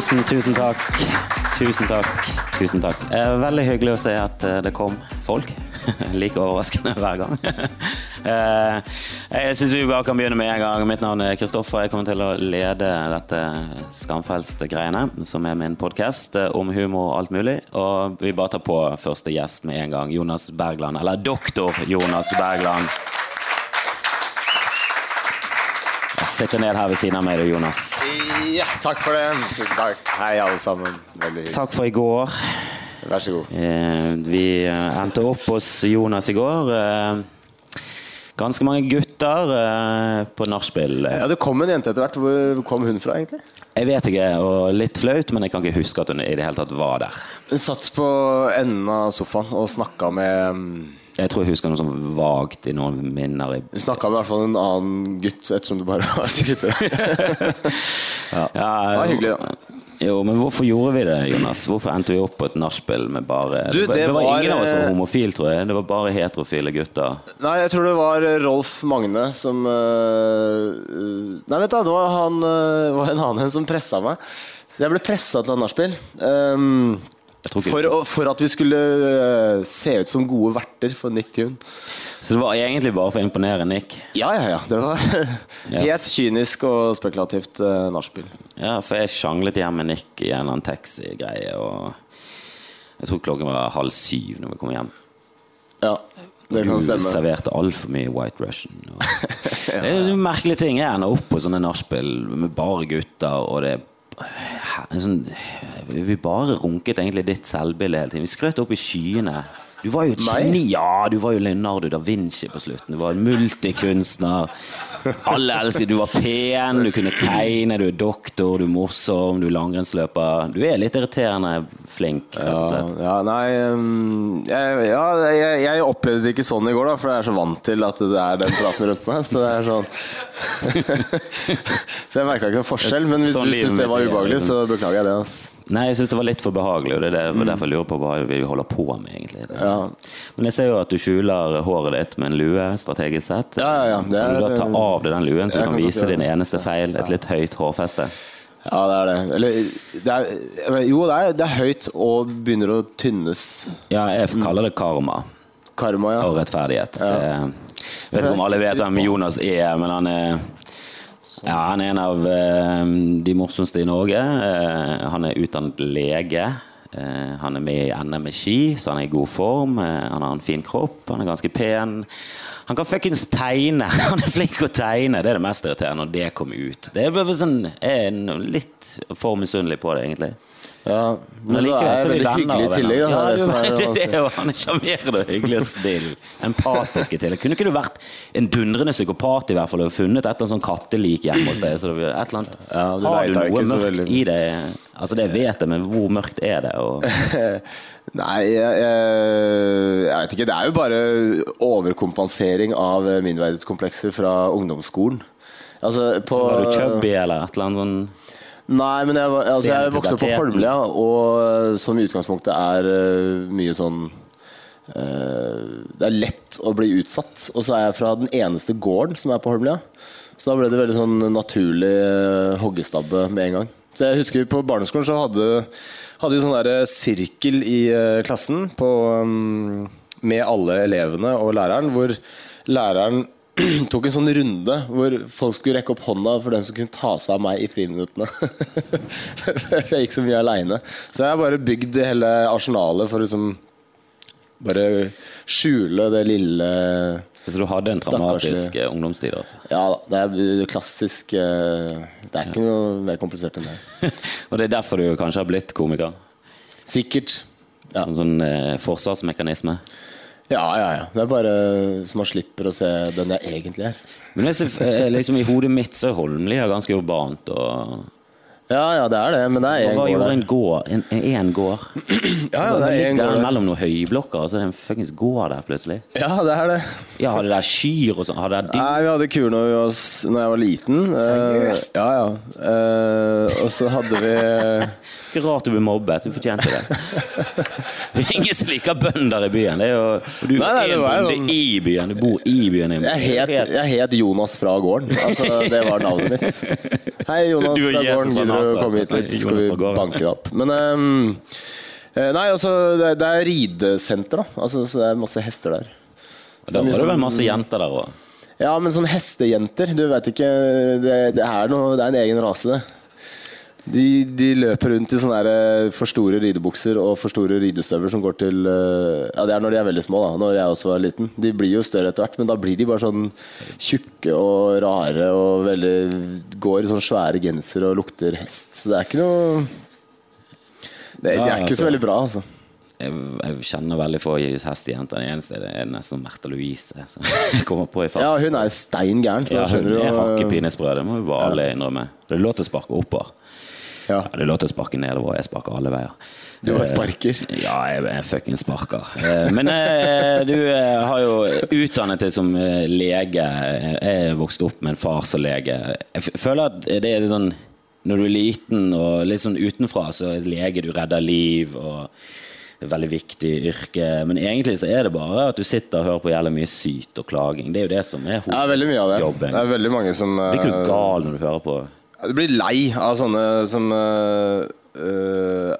Tusen, tusen takk. Tusen takk. Tusen takk. Eh, veldig hyggelig å se at eh, det kom folk. like overraskende hver gang. eh, jeg syns vi bare kan begynne med en gang. Mitt navn er Kristoffer. Jeg kommer til å lede dette Skamfrelst-greiene, som er min podkast om humor og alt mulig. Og vi bare tar på første gjest med en gang. Jonas Bergland. Eller doktor Jonas Bergland. Jeg sitter ned her ved siden av meg, Jonas. Ja, takk for det. Tusen takk. Hei, alle sammen. Veldig Takk for i går. Vær så god. Eh, vi eh, endte opp hos Jonas i går. Eh, ganske mange gutter eh, på nachspiel. Ja, Det kom en jente etter hvert. Hvor kom hun fra, egentlig? Jeg vet ikke, og litt flaut, men jeg kan ikke huske at hun i det hele tatt var der. Hun satt på enden av sofaen og snakka med mm, Jeg tror jeg husker noe sånn vagt i noen minner. Vi snakka med i hvert fall en annen gutt, ettersom det bare var gutter. ja. Det var hyggelig, da. Jo, men hvorfor gjorde vi det, Jonas? Hvorfor endte vi opp på et nachspiel med bare Du, det, var, det var var, ingen av oss som var eh, homofil, tror jeg. Det var bare heterofile gutter. Nei, jeg tror det var Rolf Magne som øh, Nei, vet du, det var han var en annen en som pressa meg. Så jeg ble pressa til et nachspiel. Um, for, å- for at vi skulle øh, se ut som gode verter for Nick Tune. Så det var egentlig bare for å imponere Nick. Ja, ja, ja. Det var helt kynisk og spekulativt uh, nachspiel. Ja, for jeg sjanglet hjem med Nick i en eller annen taxi-greie, og jeg tror klokken var halv syv når vi kom hjem. Ja, det kan stemme. Du serverte altfor mye White Russian. Og... Det er en merkelig ting. Jeg ender opp på sånne nachspiel med bare gutter, og det er sånn, Vi bare runket egentlig ditt selvbilde hele tiden. Vi skrøt opp i skyene. Du var jo et geni. Ja, du var jo Leonardo da Vinci på slutten. Du var en multikunstner. Alle elsker Du var pen, du kunne tegne, du er doktor, du er morsom, du er langrennsløper. Du er litt irriterende flink. rett og slett. ja, nei um, jeg, ja, jeg, jeg opplevde det ikke sånn i går, da, for jeg er så vant til at det er den praten rundt meg. Så det er sånn Så jeg merka ikke noen forskjell. Men hvis Sånn du syns det var ubehagelig, så beklager jeg det. ass. Nei, jeg syns det var litt for behagelig, og det er Mm. derfor jeg lurer på hva vi holder på med, egentlig. Ja. Men jeg ser jo at du skjuler håret ditt med en lue, strategisk sett. Ja, ja, ja, det kan du er- da ta av deg den luen, så du kan kan vise din eneste feil, et litt høyt hårfeste? Ja, det er det. Eller det er, Jo, det er, det er høyt og begynner å tynnes. Ja, jeg kaller det karma Karma, ja. og rettferdighet. Det, jeg vet ikke om alle vet hvem Jonas er, men han er ja, han er en av eh, de morsomste i Norge. Eh, han er utdannet lege. Eh, han er med i NM i ski, så han er i god form. Han har en fin kropp, han er ganske pen. Han kan fuckings tegne! Han er flink å tegne! Det er det mest irriterende når det kommer ut. Det er sånn, er litt for misunnelig på det, egentlig. Ja. Men så likevel er jeg veldig hyggelig i tillegg. Ja, det er det det, det, er jo, han er sjarmerende og hyggelig og snill. Empatisk i tillegg. Kunne ikke du vært en dundrende psykopat i hvert fall og funnet et eller annet sånn kattelik hjemme hos deg? Så det, et eller annet. Ja, det Har du noe mørkt veldig. i deg? Altså Det vet jeg, men hvor mørkt er det? Og, Nei, jeg, jeg, jeg vet ikke. Det er jo bare overkompensering av mindreverdighetskomplekser fra ungdomsskolen. Altså, på, var du chubby eller et eller annet sånn? Nei, men jeg, altså, jeg vokste opp på Holmlia, og som i utgangspunktet er eh, mye sånn uh, Det er lett å bli utsatt. Og så er jeg fra den eneste gården som er på Holmlia. Så da ble det veldig sånn naturlig uh, hoggestabbe med en gang. Så jeg husker På barneskolen så hadde, hadde vi sånn der sirkel i uh, klassen på, um, med alle elevene og læreren, hvor læreren tok en sånn runde hvor folk skulle rekke opp hånda for dem som kunne ta seg av meg i friminuttene. jeg gikk så mye aleine. Så jeg har bare bygd hele arsenalet for å liksom bare skjule det lille Så du hadde en dramatisk eh, ungdomstid? altså Ja da, det er klassisk eh, Det er ikke noe mer komplisert enn det. Og det er derfor du kanskje har blitt komiker? Sikkert. Ja. En sånn eh, forsvarsmekanisme? Ja, ja, ja. Det er bare så man slipper å se den jeg egentlig er. Men eh, liksom I hodet mitt så er Holmlia ganske urbant. og Ja, ja, det er det, men det er én hva gård gjorde en gård? En, en gård? Ja, ja, det er en gård mellom noen høyblokker, og så er det en fuckings gård der plutselig. Ja, det er det. Ja, hadde der kyr og sånn? Hadde dyr? Nei, vi hadde kuer når, var, når jeg var liten. Seriøst? Uh, ja, ja. Uh, og så hadde vi Ikke rart du ble mobbet. Du fortjente det. Det er ingen som liker bønder i byen. Det er jo, du Nei, nei, er en bonde sånn- i byen. Du bor i byen. jeg het, jeg het Jonas fra gården. Altså, det var navnet mitt. Hei, Jonas fra gården. Maser. komme hit litt, skal vi banke det opp. Men eh, Nei, altså, det, det er ridesenter, da. Altså, så det er masse hester der. Så det må jo var det sånn- masse jenter der òg. Ja, men sånn hestejenter, du vet ikke Det, det, er, noe, det er en egen rase, det. De, de løper rundt i sånne eh, for store ridebukser og for store ridestøvler som går til eh, Ja, det er når de er veldig små, da. Når jeg også var liten. De blir jo større etter hvert, men da blir de bare sånn tjukke og rare og veldig Går i sånne svære gensere og lukter hest. Så det er ikke noe Det, det er ikke altså. så veldig bra, altså. Jeg, jeg kjenner veldig få hestejenter. Den eneste er nesten Märtha Louise. Som jeg kommer på i Ja, hun er jo stein gæren, Ja, hun er jo hakkepinesprø, det må vi bare alle innrømme. Det er lov til å sparke oppover. Ja, Jeg det er lov til å sparke nedover. Jeg sparker alle veier. du bare Eh, sparker. Ja, jeg er fucking sparker. Eh, Men eh, du har jo utdannet deg som lege. Jeg vokste opp med en far som lege. Jeg føler at det er litt sånn Når du er liten og litt sånn utenfra, så er lege du redder liv. og det er veldig viktig yrke. Men egentlig så er det bare at du sitter og hører på jævlig mye syt og klaging. Det er jo det som er Ja, veldig mye av det. hovedjobben. Det er veldig mange som Blir ikke du gal når du hører på Du blir lei av sånne som øh, øh,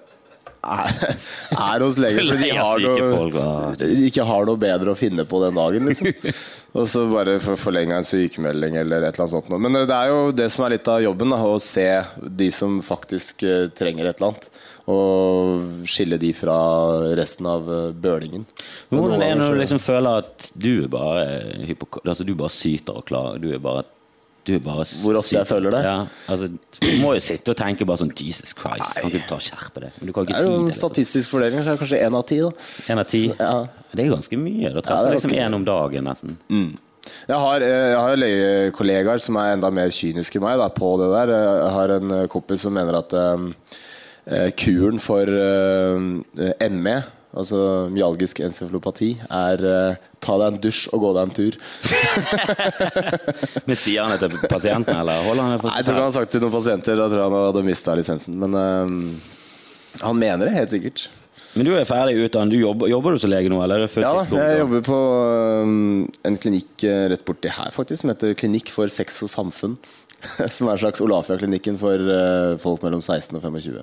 er, er hos leger fordi de har noe, folk, ikke har noe bedre å finne på den dagen. Liksom. Og så bare forlenga en sykemelding eller et eller annet sånt. Men det er jo det som er litt av jobben, da, å se de som faktisk eh, trenger et eller annet. Og skille de fra resten av eh, bølingen. Hvordan er det når du liksom føler at du bare altså du bare syter og klager? Du er bare, du bare Hvor ofte jeg føler det? Ja, altså, du må jo sitte og tenke bare sånn Jesus Christ, kan ikke du ta og skjerpe deg? Det er jo en Liksom. statistisk fordeling, så er det kanskje én av ti. En av ti? Ja. Det er ganske mye. Da treffer er du liksom én om dagen, nesten. Jeg har, eh, jeg har legekollegaer som er enda mer kyniske enn meg da, på det der. Jeg har en eh, kompis som mener at eh, kuren for um, ME, altså myalgisk encefalopati, er eh, ta deg en dusj og gå deg en tur. Men sier han det til pasienten, eller holder han det for Nei, Jeg tror ikke han har sagt til noen pasienter. Da tror jeg han hadde mista lisensen. Men eh, han mener det helt sikkert. Men du er ferdig utdannet. Du jobber, jobber du som lege nå, eller? Er Ja, jeg jobber på um, en klinikk eh, rett borti her, faktisk, som heter Klinikk for sex og samfunn. Som er en slags Olafia-klinikken for eh, folk mellom 16 og 25.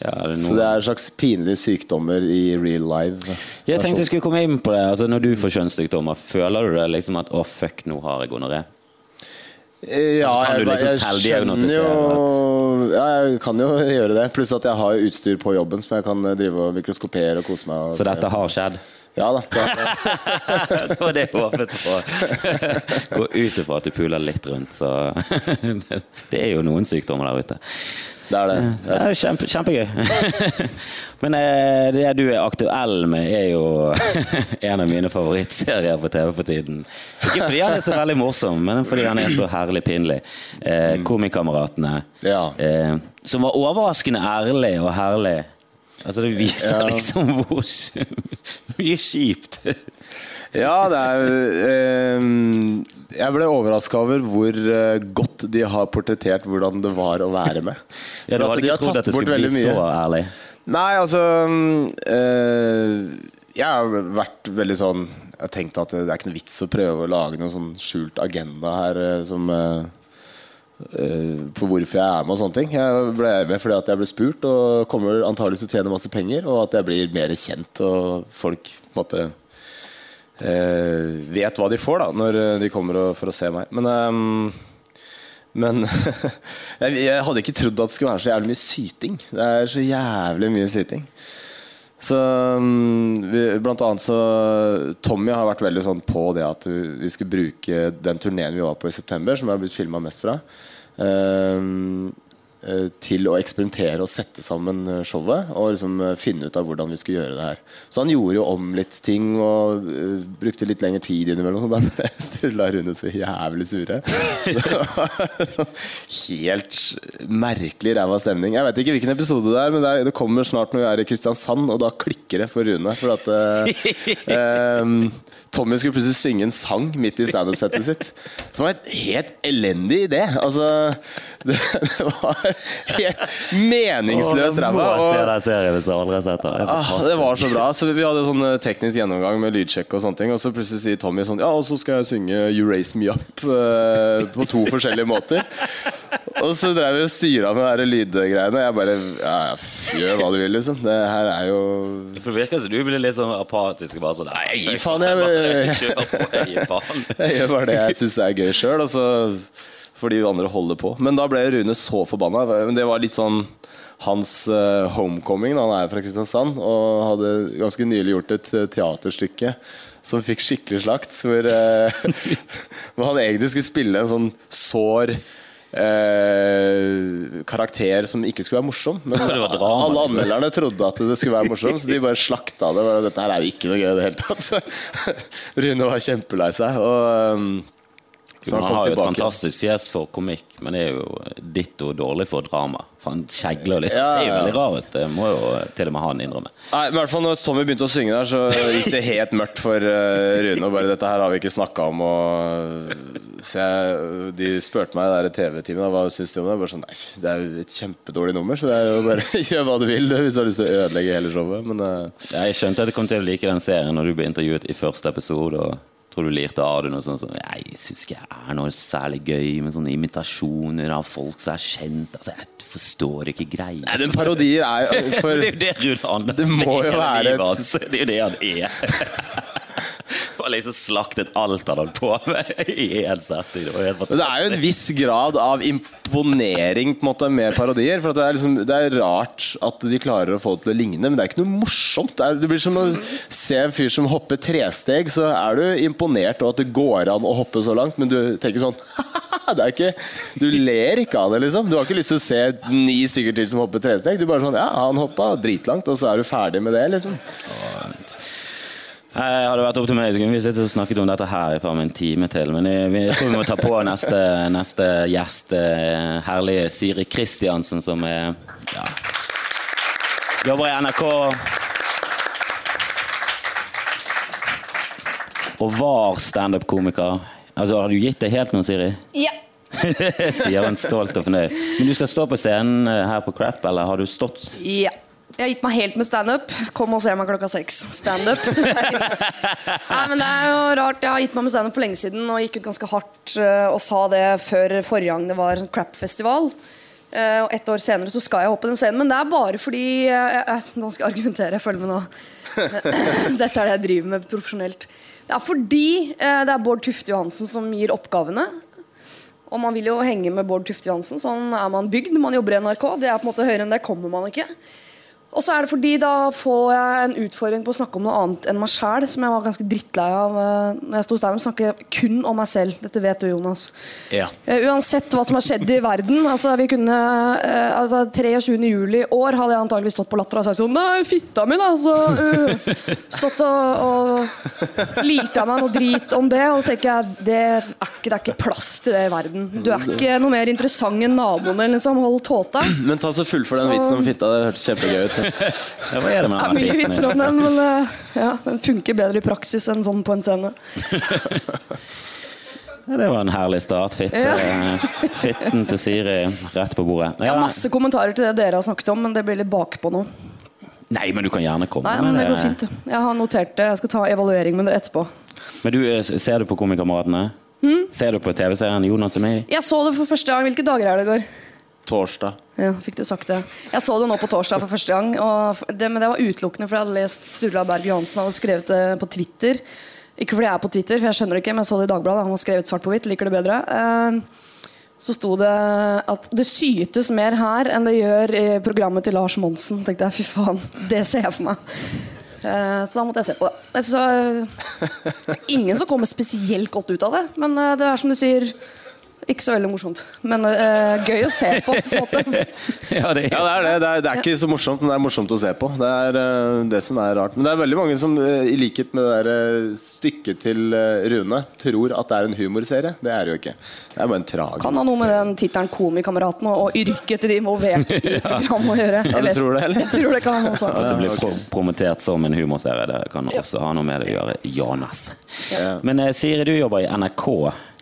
Ja, det Så det er en slags pinlige sykdommer i real life. Jeg tenkte jeg skulle komme inn på det. Altså, når du får kjønnssykdommer, føler du det liksom at 'å, fuck, nå har jeg gonoré'? Eh, Ja, jeg, liksom jeg skjønner jo Ja, jeg kan jo gjøre det. Pluss at jeg har utstyr på jobben som jeg kan eh, drive og mikroskopere og kose meg. Og Så dette har skjedd? Ja da. Det var det jeg håpet på. Gå ut ifra at du puler litt rundt, så Det er jo noen sykdommer der ute. Det er det. Det er kjempe, kjempegøy. Men eh, det du er aktuell med, er jo en av mine favorittserier på TV for tiden. Ikke fordi han er så veldig morsom, men fordi han er så herlig pinlig. Eh, Komikameratene. Ja. Eh, som var overraskende ærlig og herlig. Altså Det viser liksom hvor mye kjipt Ja, det er eh, Jeg ble overraska over hvor eh, godt de har portrettert hvordan det var å være med. Ja, Du hadde ikke trodd at det skulle bli mye. så ærlig? Nei, altså eh, Jeg har vært veldig sånn Jeg har tenkt at det er ikke noe vits å prøve å lage noen sånn skjult agenda her eh, som eh, eh, For hvorfor jeg er med og sånne ting. Jeg ble med fordi at jeg ble spurt og kommer antakeligvis til å tjene masse penger, og at jeg blir mer kjent og folk på en måte vet hva de får da når eh, de kommer for å se meg. Men ehm, men jeg, hadde ikke trodd at det skulle være så jævlig mye syting. Det er så jævlig mye syting. Så mm, vi, Blant annet så Tommy har vært veldig sånn på det at vi vi skulle bruke den turneen vi var på i september, som jeg har blitt filma mest fra, eh, til å eksperimentere og sette sammen eh, showet. Og liksom eh, finne ut av hvordan vi skulle gjøre det her. Så han gjorde jo om litt ting og uh, brukte litt lengre tid innimellom. Og da ble Sturla Rune så jævlig sure. Så helt merkelig ræva stemning. Jeg vet ikke hvilken episode det er, men det, er, det kommer snart når vi er i Kristiansand, og da klikker det for Rune. For at uh, eh, Tommy skulle plutselig synge en sang midt i standup-settet sitt. Som var en helt elendig idé. Altså Det, det var helt meningsløs ræva. Ah, det var så bra. Så Vi hadde sånn eh, teknisk gjennomgang med lydsjekk, og sånne ting Og så plutselig sier Tommy sånn Ja, og så skal jeg synge You Raise Me Up eh, på to forskjellige måter. Og så drev vi og styra med de lydgreiene. jeg bare Ja, gjør hva du vil, liksom. Det her er jo Det virker som du blir litt sånn apatisk. Bare sånn, Nei, gi faen, jeg- Kjør på, jeg. Jeg gjør bare det jeg syns er gøy sjøl, og så får de andre holde på. Men da ble Rune så forbanna. Det var litt sånn hans eh, homecoming. Han er fra Kristiansand og hadde ganske nylig gjort et eh, teaterstykke som fikk skikkelig slakt. Hvor, eh, hvor han egentlig skulle spille en sånn sår eh, karakter som ikke skulle være morsom. Men alle anmelderne trodde at det skulle være morsom, så de bare slakta det. Dette her er jo ikke noe gøy i det hele tatt. Rune var kjempelei seg. Og, um, så Han han har jo et fantastisk fjes for komikk, men det er jo ditto dårlig for drama. For han kjegler litt. Ja, Ser jo ja. veldig rar ut. Det må jo til og med han innrømme. Nei, men i hvert fall når Tommy begynte å synge der, så gikk det helt mørkt for uh, Rune. Og bare 'Dette her har vi ikke snakka om'. Og, så jeg, de spurte meg i TV-teamet hva syns de om det. Jeg Bare sånn, Nei, det er jo et kjempedårlig nummer, så det er jo bare gjør hva du vil hvis du har lyst til å ødelegge hele showet. Men uh, Jeg skjønte at du kom til å like den serien når du ble intervjuet i første episode. og Tror du lirte av det noe sånt som Jeg syns ikke jeg er noe særlig gøy med sånne imitasjoner av folk som er kjent. Altså, Jeg forstår ikke greia. Nei, men parodier er for Det er jo det Rune Andersen Det må jo er være et- Det er jo det han er. Har liksom slaktet alt han holdt på med i én setting. Det er jo en viss grad av imponering på en måte med parodier. For det, er liksom, det er rart at de klarer å få det til å ligne, men det er ikke noe morsomt. Det, er, det blir som å se en fyr som hopper tresteg, så er du imponert over at det går an å hoppe så langt, men du tenker sånn det er ikke, Du ler ikke av det, liksom. Du har ikke lyst til å se ni stykker til som hopper tresteg. Du bare sånn Ja, han hoppa dritlangt, og så er du ferdig med det, liksom. Eh, Hadde det vært opp til meg, så kunne vi sittet og snakket om dette her i meg en time til. Men jeg, tror vi må ta på neste, neste gjest. eh, Herlige Siri Kristiansen, som er ja, jobber i NRK. Og var standup-komiker. Altså, Har du gitt deg helt nå, Siri? Ja. Sier hun stolt og fornøyd. Men du skal stå på scenen eh, her på Crap, eller har du stått? ja. Jeg har gitt meg helt med standup. Kom og se meg klokka seks. Standup. Nei, men det er jo rart. Jeg har gitt meg med standup for lenge siden og gikk ut ganske hardt eh, og sa det før forrige gang det var crap-festival. Eh, Og ett år senere så skal jeg hoppe den scenen, men det er bare fordi jeg, jeg, Nå skal jeg argumentere. Følg med nå. Dette er det jeg driver med profesjonelt. Det er fordi eh, det er Bård Tufte Johansen som gir oppgavene. Og man vil jo henge med Bård Tufte Johansen. Sånn er man bygd. Man jobber i NRK. Det er på en måte høyere enn det kommer man ikke. Og så er det fordi da får jeg en utfordring på å snakke om noe annet enn meg sjæl, som jeg var ganske drittlei av eh, når jeg sto standup. Snakke kun om meg selv. Dette vet du, Jonas. Ja. Eh, uansett hva som har skjedd i verden. Altså, vi kunne, eh, altså 23. juli i år hadde jeg antageligvis stått på Latter og sagt sånn Nei, fitta mi, da! Så, uh, stått og, og lirt av meg noe drit om det. Og da tenker jeg det er, ikke, det er ikke plass til det i verden. Du er ikke noe mer interessant enn naboene. Liksom. Hold tåta. Men ta så fullfør den Så- vitsen om fitta. Det hørtes kjempegøy ut. Ja, hva er det med Det er mye vitser om den, men eh, ja, den funker bedre i praksis enn sånn på en scene. Ja, det var en herlig start. Fitte, Ja. Fitten til Siri rett på bordet. Jeg har masse kommentarer til det dere har snakket om, men det blir litt bakpå nå. Nei, men du kan gjerne komme. Nei, men det går eh, fint. Jeg har notert det. Jeg skal ta evaluering med dere etterpå. Men du, eh, ser du på Komikameratene? Hmm? Ser du på TV-serien Jonas er med? Jeg så det for første gang. Hvilke dager er det i går? Torsdag. Ja, fikk du sagt det. Jeg så det nå på torsdag for første gang. Det, men det var utelukkende fordi jeg hadde lest Sturla Berg Johansen hadde skrevet det på Twitter. Ikke fordi jeg er på Twitter, for jeg skjønner det ikke, men jeg så det i Dagbladet. Han har skrevet svart på hvitt. Liker det bedre. Eh, Så sto det at det sytes mer her enn det gjør i programmet til Lars Monsen. tenkte jeg, fy faen, Det ser jeg for meg. Eh, Så da måtte jeg se på det. Så, ingen som kommer spesielt godt ut av det, men eh, det er som du sier Ikke så veldig morsomt, men eh, gøy å se på. på en måte. Ja, det Ja, det er det. Det er, det er ikke så morsomt, men det er morsomt å se på. Det er eh, det som er rart. Men det er veldig mange som, eh, i likhet med det der stykket til Rune, tror at det er en humorserie. Det er det jo ikke. Det er bare en tragisk Kan ha noe med den tittelen 'Komikameraten' og, og yrket til de involverte i programmet å gjøre. Ja, du tror det, eller? Jeg tror det kan ha noe sånt. At det blir pro- promotert som en humorserie, det kan også ha noe med det å gjøre. Jonas. Ja. Men Siri, du jobber i NRK.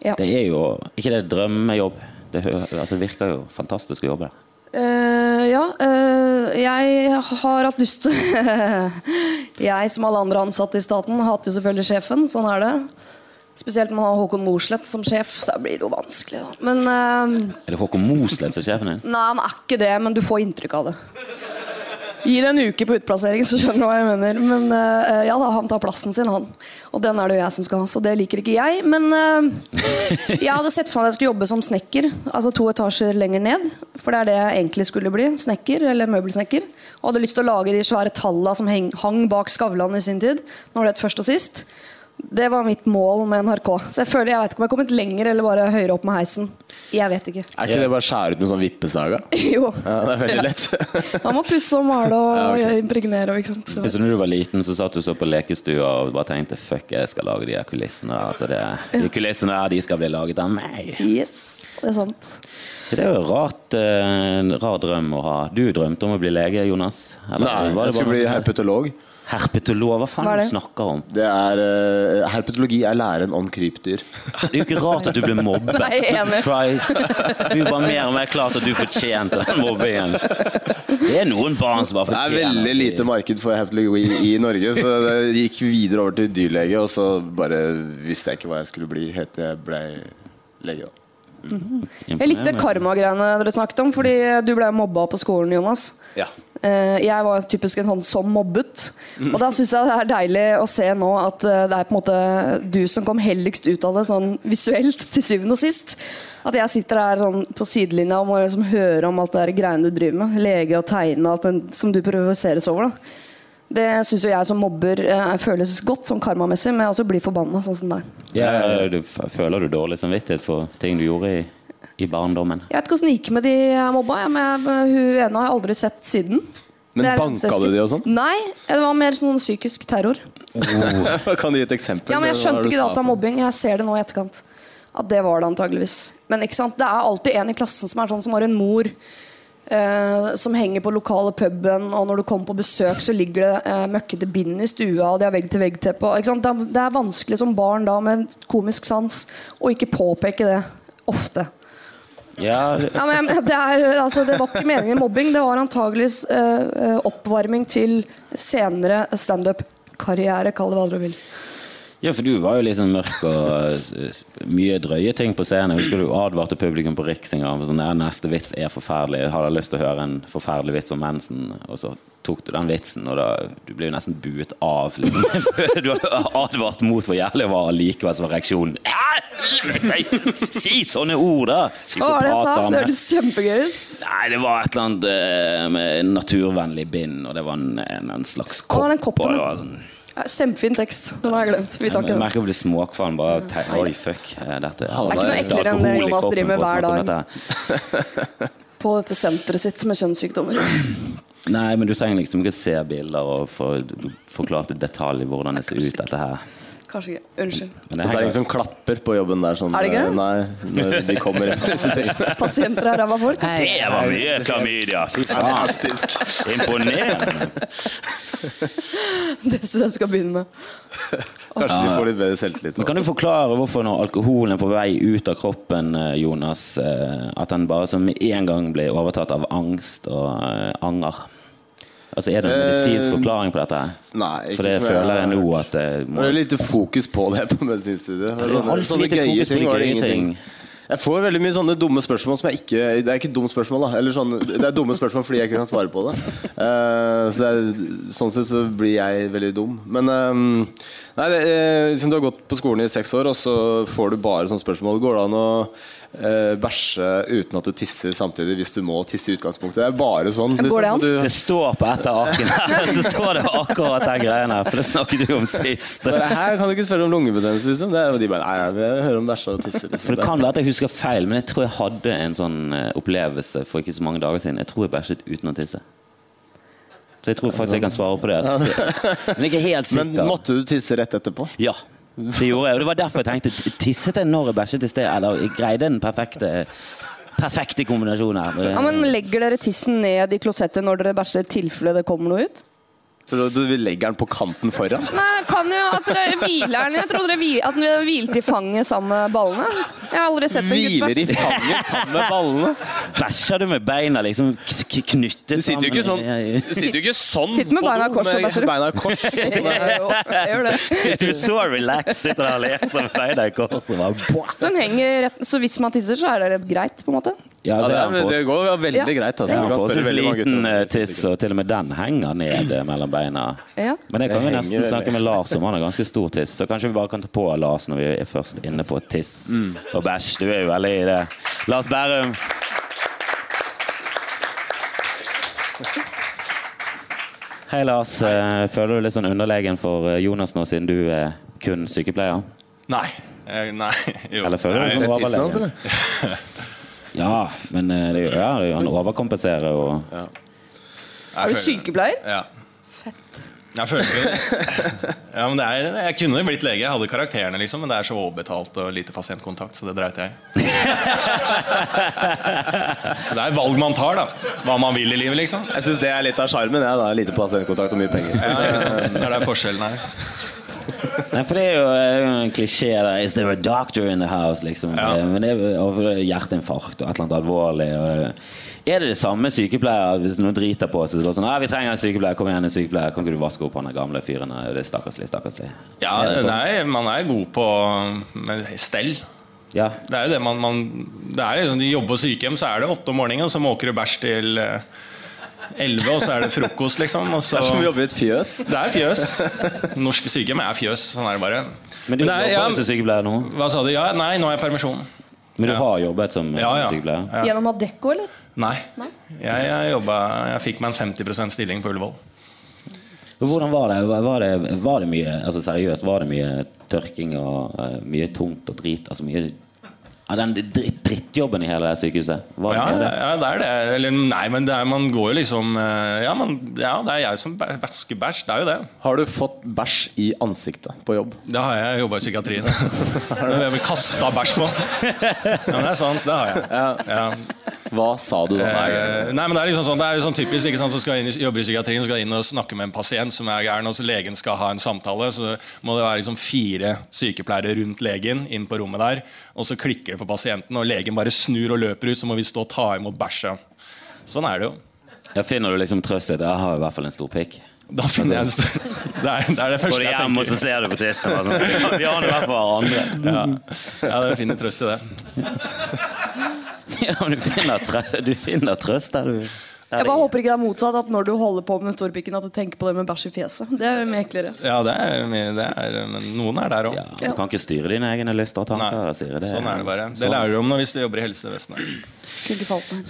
Ja. Det er jo ikke det drømmejobb? Det altså, virker jo fantastisk å jobbe der. Uh, ja, Uh, jeg har hatt lyst til Jeg, som alle andre ansatte i staten, hater jo selvfølgelig sjefen. Sånn er det. Spesielt når man har Håkon Mosleth som sjef, så blir det jo vanskelig. Da. Men uh, Er det Håkon Mosleth som er sjefen din? Nei, han er ikke det, men du får inntrykk av det. Gi det en uke på utplassering, så skjønner du hva jeg mener. Men uh, ja da, han tar plassen sin, han. Og den er det jo jeg som skal ha, så det liker ikke jeg. Men uh, jeg hadde sett for meg at jeg skulle jobbe som snekker. Altså to etasjer lenger ned. For det er det jeg egentlig skulle bli. Snekker, eller møbelsnekker. Og hadde lyst til å lage de svære tallene som hang bak Skavlan i sin tid. Nå var det et først og sist. Det var mitt mål med NRK. Så jeg føler, jeg vet ikke om jeg har kommet lenger eller bare høyere opp med heisen. Jeg vet ikke. Er ikke det bare å skjære ut med sånn vippesaga? Jo. Ja, det er veldig lett. Man må pusse og male og Ja, okay. impregnere. Ikke sant? Så. Når du var liten, så satt du så på lekestua og bare tenkte fuck, jeg skal lage de her kulissene. Altså, det, de kulissene der, de skal bli laget av meg. Yes, det er sant. Det er jo rart, eh, en rar drøm å ha. Du drømte om å bli lege, Jonas? Eller Nei, jeg skulle bli sånt? herpetolog. Herpetolog? Hva faen Hva er det du snakker om? Det er, eh, herpetologi er læren om krypdyr. Det er jo ikke rart at du ble mobbet. Nei, jeg er enig. Jesus Christ. Du var mer og mer klart at du fortjente den mobbingen. Det er noen barn som bare Det er fortjener veldig lite marked for herpetologi i Norge, så det gikk videre over til dyrlege, og så bare visste jeg ikke hva jeg skulle bli helt til jeg ble lege. da. Jeg likte karma-greiene dere snakket om, fordi du ble mobba på skolen, Jonas. Ja. Eh, Jeg var typisk en sånn som mobbet. Og da syns jeg det er deilig å se nå at eh, det er på en måte du som kom helligst ut av det sånn visuelt, til syvende og sist. At jeg sitter her sånn på sidelinja og må liksom høre om alt det der greiene du driver med. Lege og tegne, alt den som du provoseres over. da Det syns jo jeg som mobber eh, føles godt, sånn karmamessig, men jeg også blir forbanna, sånn som deg. Ja, føler du dårlig samvittighet for ting du gjorde i, i barndommen? Jeg vet ikke åssen det gikk med de jeg mobba, jeg, men hun ene har jeg aldri sett siden. Men banka du de og sånn? Nei, det var mer sånn psykisk terror. Kan du gi et eksempel? Ja, men Jeg skjønte ikke det at det var mobbing. Jeg ser det nå i etterkant. At det var det antageligvis. Men ikke sant? det er alltid en i klassen som er sånn som har en mor eh, som henger på lokale puben, og når du kommer på besøk, så ligger det eh, møkkete bind i stua, og de har vegg-til-vegg-teppe. Det, det er vanskelig som barn da med komisk sans å ikke påpeke det ofte. Ja, Ja, men det, er, altså, det var ikke meningen mobbing, det var antageligvis eh, eh, oppvarming til senere standup-karriere, kall det hva dere vil. Ja, for du var jo litt sånn mørk og eh, mye drøye ting på scenen. Jeg husker du advarte publikum på Riks en gang. Sånn, neste vits er forferdelig. Har dere lyst til å høre en forferdelig vits om mensen? Og så tok du den vitsen, og da Du ble jo nesten buet av. Liksom. Du hadde advart mot hvor jævlig det var, likevel så var reaksjonen «Nei, Si sånne ord, da! Hva var det jeg sa? Psykopater. Det hørtes kjempegøy ut. Nei, det var et eller annet eh, med naturvennlig bind, og det var en, en, en slags kopp. den koppen, og det var sånn, Kjempefin tekst. Den har jeg glemt. Vi tar ikke den. merker å bli småkvalm. Bare te Oi, fuck. eh, Dette, Det er ikke noe eklere enn det Jonas driver med hver dag. På dette senteret sitt med kjønnssykdommer. Nei, men du trenger liksom ikke se bilder og få forklart i detalj hvordan det ser ut, dette her. Kanskje ikke. Unnskyld. Og så er det ingen som klapper på jobben der. Sånn, Er det ikke? eh, Nei, når de kommer. Pasienter er ræva folk. Det var mye klamydia! Fy! Fantastisk. Imponerende! Det syns jeg skal begynne med. Kanskje de får litt bedre selvtillit. Men Kan du forklare hvorfor når alkoholen er på vei ut av kroppen, eh, Jonas, eh, at den bare som med en gang blir overtatt av angst og anger? Altså Er det en medisinsk forklaring på dette? Nei, ikke For det føler jeg nå at det Det er lite fokus på det på medisinstudiet. Det er altfor lite fokus på de det gøye ingenting. ting. Jeg får veldig mye sånne dumme spørsmål som jeg ikke Det er ikke dumme spørsmål, da. Eller sånn, det er dumme spørsmål fordi jeg ikke kan svare på det. Uh, så det er, sånn sett så blir jeg veldig dum. Men um, Nei, det, eh, liksom du har gått på skolen i seks år, og så får du bare sånne spørsmål. Går det an å eh, bæsje uten at du tisser samtidig hvis du må tisse i utgangspunktet. Det er bare sånn. Går det an? Du, Det står på et av arkene her, så står det akkurat den greien her. For det snakket du om sist. bare, her kan du ikke spørre om lungebetennelse, liksom. Det er, og de bare Nei, jeg vil høre om bæsje og tisse. For Liksom. Det kan være at jeg husker feil, men jeg tror jeg hadde en sånn eh, opplevelse for ikke så mange dager siden. Jeg tror jeg bæsjet uten å tisse. Så jeg tror faktisk jeg kan svare på det. Men jeg er ikke helt Men sikker. måtte du tisse rett etterpå? Ja, det gjorde jeg. Og det var derfor jeg tenkte Tisset jeg når jeg bæsjet i sted? Eller greide den perfekte Perfekte kombinasjonen her. Ja, men Legger dere tissen ned i klosettet når dere bæsjer, tilfelle det kommer noe ut? Så du legger den på kanten foran? Nei, det kan jo at dere hviler den Jeg trodde dere hvil, at dere hvilte i fanget sammen med ballene. Jeg har aldri sett en gutt Hviler i fanget sammen med ballene? Bæsjer du med beina liksom k- k- knyttet Du sitter jo ikke sånn, sammen? sitter jo ikke sånn Sitter med beina i kors og med bæsjer. Beina i kors. Sånn Jo, jeg gjør det. Du er så relaxed, sitter der og leser med beina i kors og bare. Så den henger rett, så hvis man tisser, så er det greit, på en måte? Ja, Ja, det, det går veldig Ja. greit. Altså. Ja, forholdsvis liten eh, tiss, og til og med den henger ned eh, mellom beina. Ja. Men det kan vi nesten snakke med Lars om. Han har ganske stor tiss. Så kanskje vi bare kan ta på Lars når vi er først inne på tiss Mm. og bæsj. Du er jo veldig i det. Lars Bærum. Hei, Lars. Hei. Føler du litt sånn underlegen for eh, Jonas nå, siden du er kun sykepleier? Nei. Eh, Nei. Jo. Eller føler du deg som Sett Ja, men eh, det, gjør jo- ja, det er han overkompenserer og ja. Er du sykepleier? Ja. Jeg føler det. Ja, men det er, jeg kunne blitt lege, jeg hadde karakterene, liksom, men det er så overbetalt og lite pasientkontakt, så det dreit jeg i. Så det er valg man tar, da. Hva man vil i livet, liksom. Jeg syns det er litt av sjarmen. Ja, da. Lite pasientkontakt og mye penger. Ja, ikke sant? Det er der forskjellen er. Nei, for det er jo eh, en klisjé der Is there a doctor in the house? Liksom. Ja. Eh, Men det er er hjerteinfarkt og et eller annet alvorlig. Det, er det det samme sykepleier hvis noen driter på seg? Så sånn, vi trenger en sykepleier, kom igjen, en sykepleier. Kan ikke du vaske opp han gamle fyren? Det er stakkarslig, stakkarslig. Ja, sånn? nei, man er god på stell. Ja. Det er jo det man, man det er liksom, De jobber på sykehjem, så er det åtte om morgenen, og så måker du bæsj til eh, elleve, og så er det frokost, liksom. Og så, Det er som å jobbe i et fjøs. det er fjøs. Norske sykehjem er fjøs. Sånn er det bare. Men du det er- jobber ja, som sykepleier nå? Hva sa du? Ja, nei, nå er jeg permisjon. Men du Ja. har jobbet som eh, Ja, ja. sykepleier? Ja. Gjennom Adecco, eller? Nei. Nei. Jeg, jeg, jobbet, jeg fikk meg en 50% stilling på Ullevål. Hvordan var det? Var det, var det mye altså seriøst, var det mye tørking og eh, mye tungt og drit? Altså mye av den dritt, drittjobben i hele det sykehuset? Var Ja, det? ja, det er det. Eller nei, men det er, man går jo liksom eh, ja, man, ja, det er jeg som vasker bæsj. Det er jo det. Har du fått bæsj i ansiktet på jobb? Det har jeg jobba i psykiatrien. Jeg blir kasta bæsj på. Ja, men det er sant. Det har jeg. Ja. Hva sa du da? Eh, nei, men Det er liksom sånn, det er jo sånn typisk ikke sant, så skal inn i, jobber i psykiatrien skal inn og snakke med en pasient som er gæren, og så legen skal ha en samtale. Så må det være liksom fire sykepleiere rundt legen inn på rommet der. Og så klikker det for pasienten, og legen bare snur og løper ut. Så må vi stå og ta imot bæsja. Sånn er det jo. Ja, finner du liksom trøst i det? jeg har i hvert fall en stor pikk? Da finner jeg en stor Det er det, er det første Går jeg hjem, og så ser du på tissen. Sånn. Vi har i hvert fall hverandre. Ja, ja det finner trøst i det. Ja, men du finner, trø du finner trøst der, du. Jeg bare håper ikke det er motsatt, at når du holder på med storpikken, at du tenker på det med bæsj i fjeset. Det er mye eklere. Ja, det er, det er Men noen er der òg. Ja, du kan ikke styre dine egne lyster og tanker. Det, Sånn er det bare. Det sånn. lærer du om når hvis du jobber i helsevesenet.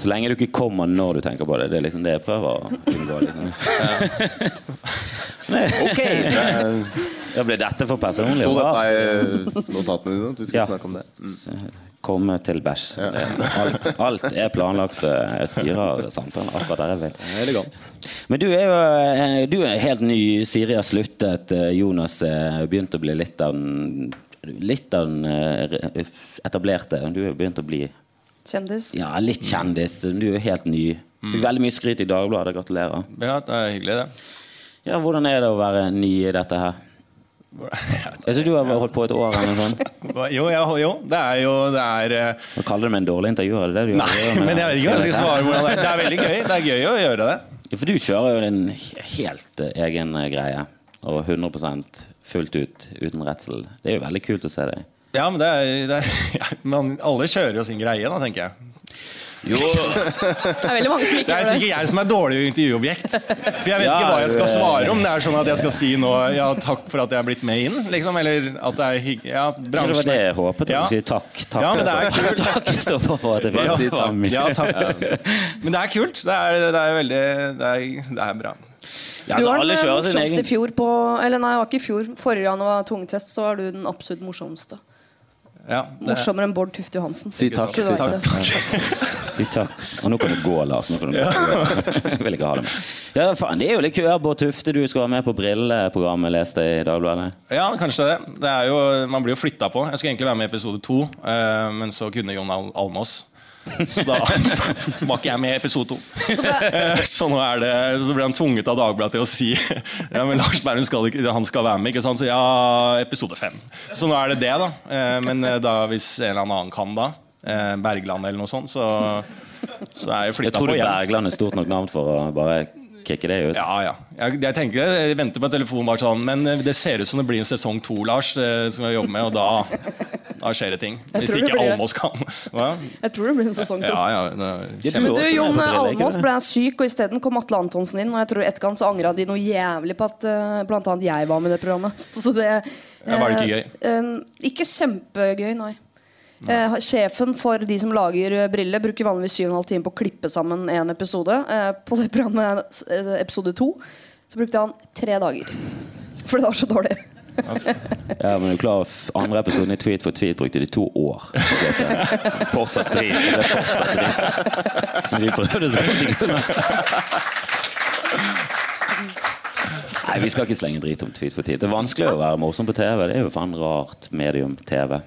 Så lenge du ikke kommer når du tenker på det. Det er liksom det jeg prøver å unngå. Liksom. Ok! Eh, Ja, ble dette for personlig? Sto dette i eh, notatene dine? at Du skulle Ja. snakke om det. Mm. Komme til bæsj. Ja. Alt, alt er planlagt. Jeg styrer samtalen akkurat der jeg vil. Elegant. Men du er jo eh, du er helt ny. Siri har sluttet. eh, Jonas begynte begynt å bli litt av den Litt av den eh, etablerte. Du er begynt å bli Kjendis. ja, litt kjendis. Du er jo helt ny. Fikk veldig mye skryt i Dagbladet. Gratulerer. Ja, det er hyggelig, det. Ja, Hvordan er det å være ny i dette her? Jeg synes du har holdt på et år eller noe sånt. Jo, ja, jo, det er jo det er, eh, Nå kaller du meg en dårlig intervjuer. er det det gjør? Nei, men jeg vet ikke hva jeg skal svare hvordan det er. Det er veldig gøy. Det er gøy å gjøre det. For du kjører jo din helt eh, egen eh, greie. Og 100% fullt ut, uten redsel. Det er jo veldig kult å se deg. Ja, men det er, det er ja, men Alle kjører jo sin greie, da, tenker jeg. Jo, Det er veldig mange som ikke er gjør det. sikkert jeg som er dårlig intervjuobjekt. For jeg vet Ja, ikke hva jeg skal svare om. Det er sånn at jeg skal si nå Ja, takk for at jeg er blitt med inn. Liksom, eller at det er hygg... Ja, det var det jeg håpet. Ja. Ja. Si takk. Takk, Ja, men det er Kristoffer. takk Kristoffer, for at jeg Ja, fikk si takk. Ja, takk. Men det er kult. Det er, det er veldig det er, det er bra. Ja, Du var den morsomste egen i fjor på Eller nei, det var ikke i fjor. Forrige gang det var tvungtest, så var du den absolutt morsomste. Ja, det, Morsommere enn Bård Tufte Johansen. Si takk. Si takk. Si takk. Og nå kan du gå, Lars. Nå kan du gå. Vil ikke ha det med. Ja, faen, det er jo litt kult. Bård Tufte, du skal være med på Brilleprogrammet, leste jeg i Dagbladet. ja, kanskje det. det er jo, man blir jo flytta på. Jeg skulle egentlig være med i episode to, eh, men så kunne Jon Al Almås. Så da var ikke jeg med i episode to. Eh, Så nå er det, så ble han tvunget av Dagbladet til å si Ja, men Lars Berrum skal skal være med. ikke sant? Så ja, episode fem. Så nå er det det, da. Eh, Men eh, da, hvis en eller annen kan da, eh, Bergland eller noe sånt, så, så er jeg Jeg flytta på du tror Bergland er stort nok navn for å bare kicke det ut. Ja, ja. Jeg, jeg tenker jeg venter på telefonen telefon bare sånn Men det ser ut som det blir en sesong to, Lars, som jeg jobber med, og da, da skjer det ting. Jeg Hvis ikke blir. Almås kan. Hva? Jeg tror det blir en sesong to. Ja, ja, det er du Jon Almås ble syk, og isteden kom Atle Antonsen inn. Og jeg tror etterkant så angra de noe jævlig på at uh, blant annet jeg var med i det programmet. Så det, Ja, var det ikke gøy? eh, ikke kjempegøy, nei. Eh, sjefen for de som lager briller, Brille, bruker vanligvis 7,5 timer på å klippe sammen en episode. Eh, på det programmet, eh, episode to, så brukte han tre dager. For det var så dårlig. Ja, men du klarer Andre episoden i Tweet for tweet brukte de to år. Fortsatt drit. Det fortsatt drit. Men vi prøvde så godt vi kunne. Nei, vi skal ikke slenge drit om Tweet for tweet. Det er vanskelig å være morsom på TV. Det er jo faen rart medium TV.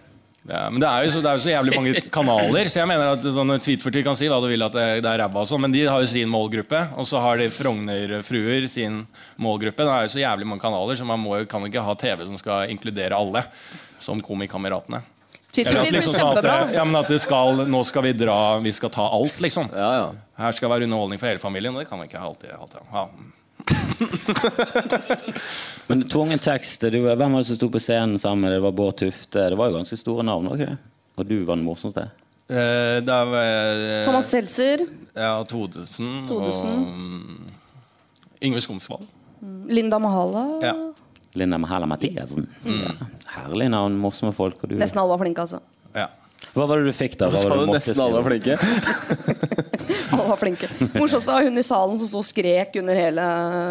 Ja, men det er, jo så, det er jo så jævlig mange kanaler, så jeg mener at sånne Tweet for tweet kan si hva du vil at det, det er ræva og sånn, men de har jo sin målgruppe, og så har de Frogner-fruer sin målgruppe. Det er jo så jævlig mange kanaler, så man må, kan jo ikke ha TV som skal inkludere alle, som Komikameratene. Eller at liksom at, det- ja, men at det skal, nå skal vi dra, vi skal ta alt, liksom. Ja, ja. Her skal være underholdning for hele familien, og det kan vi ikke alltid, alltid ha. Men tvungen tekst, du, hvem var det som sto på scenen sammen? Det var Bård Tufte. Det var jo ganske store navn, var ikke? Og du var den morsomste? Eh, Det er eh, Thomas Seltzer, ja, Todesen, Todesen. og mm, Yngve Skomsvold. Linda Mahala. Ja. Linda Mahala Mathiassen. Ja. Herlig navn, morsomme folk. Og du. Nesten alle var flinke, altså. Ja. Hva var det du fikk, da? Hva var det du du måtte nesten alle var flinke? Alle var flinke. Morsomst var hun i salen som sto og skrek under hele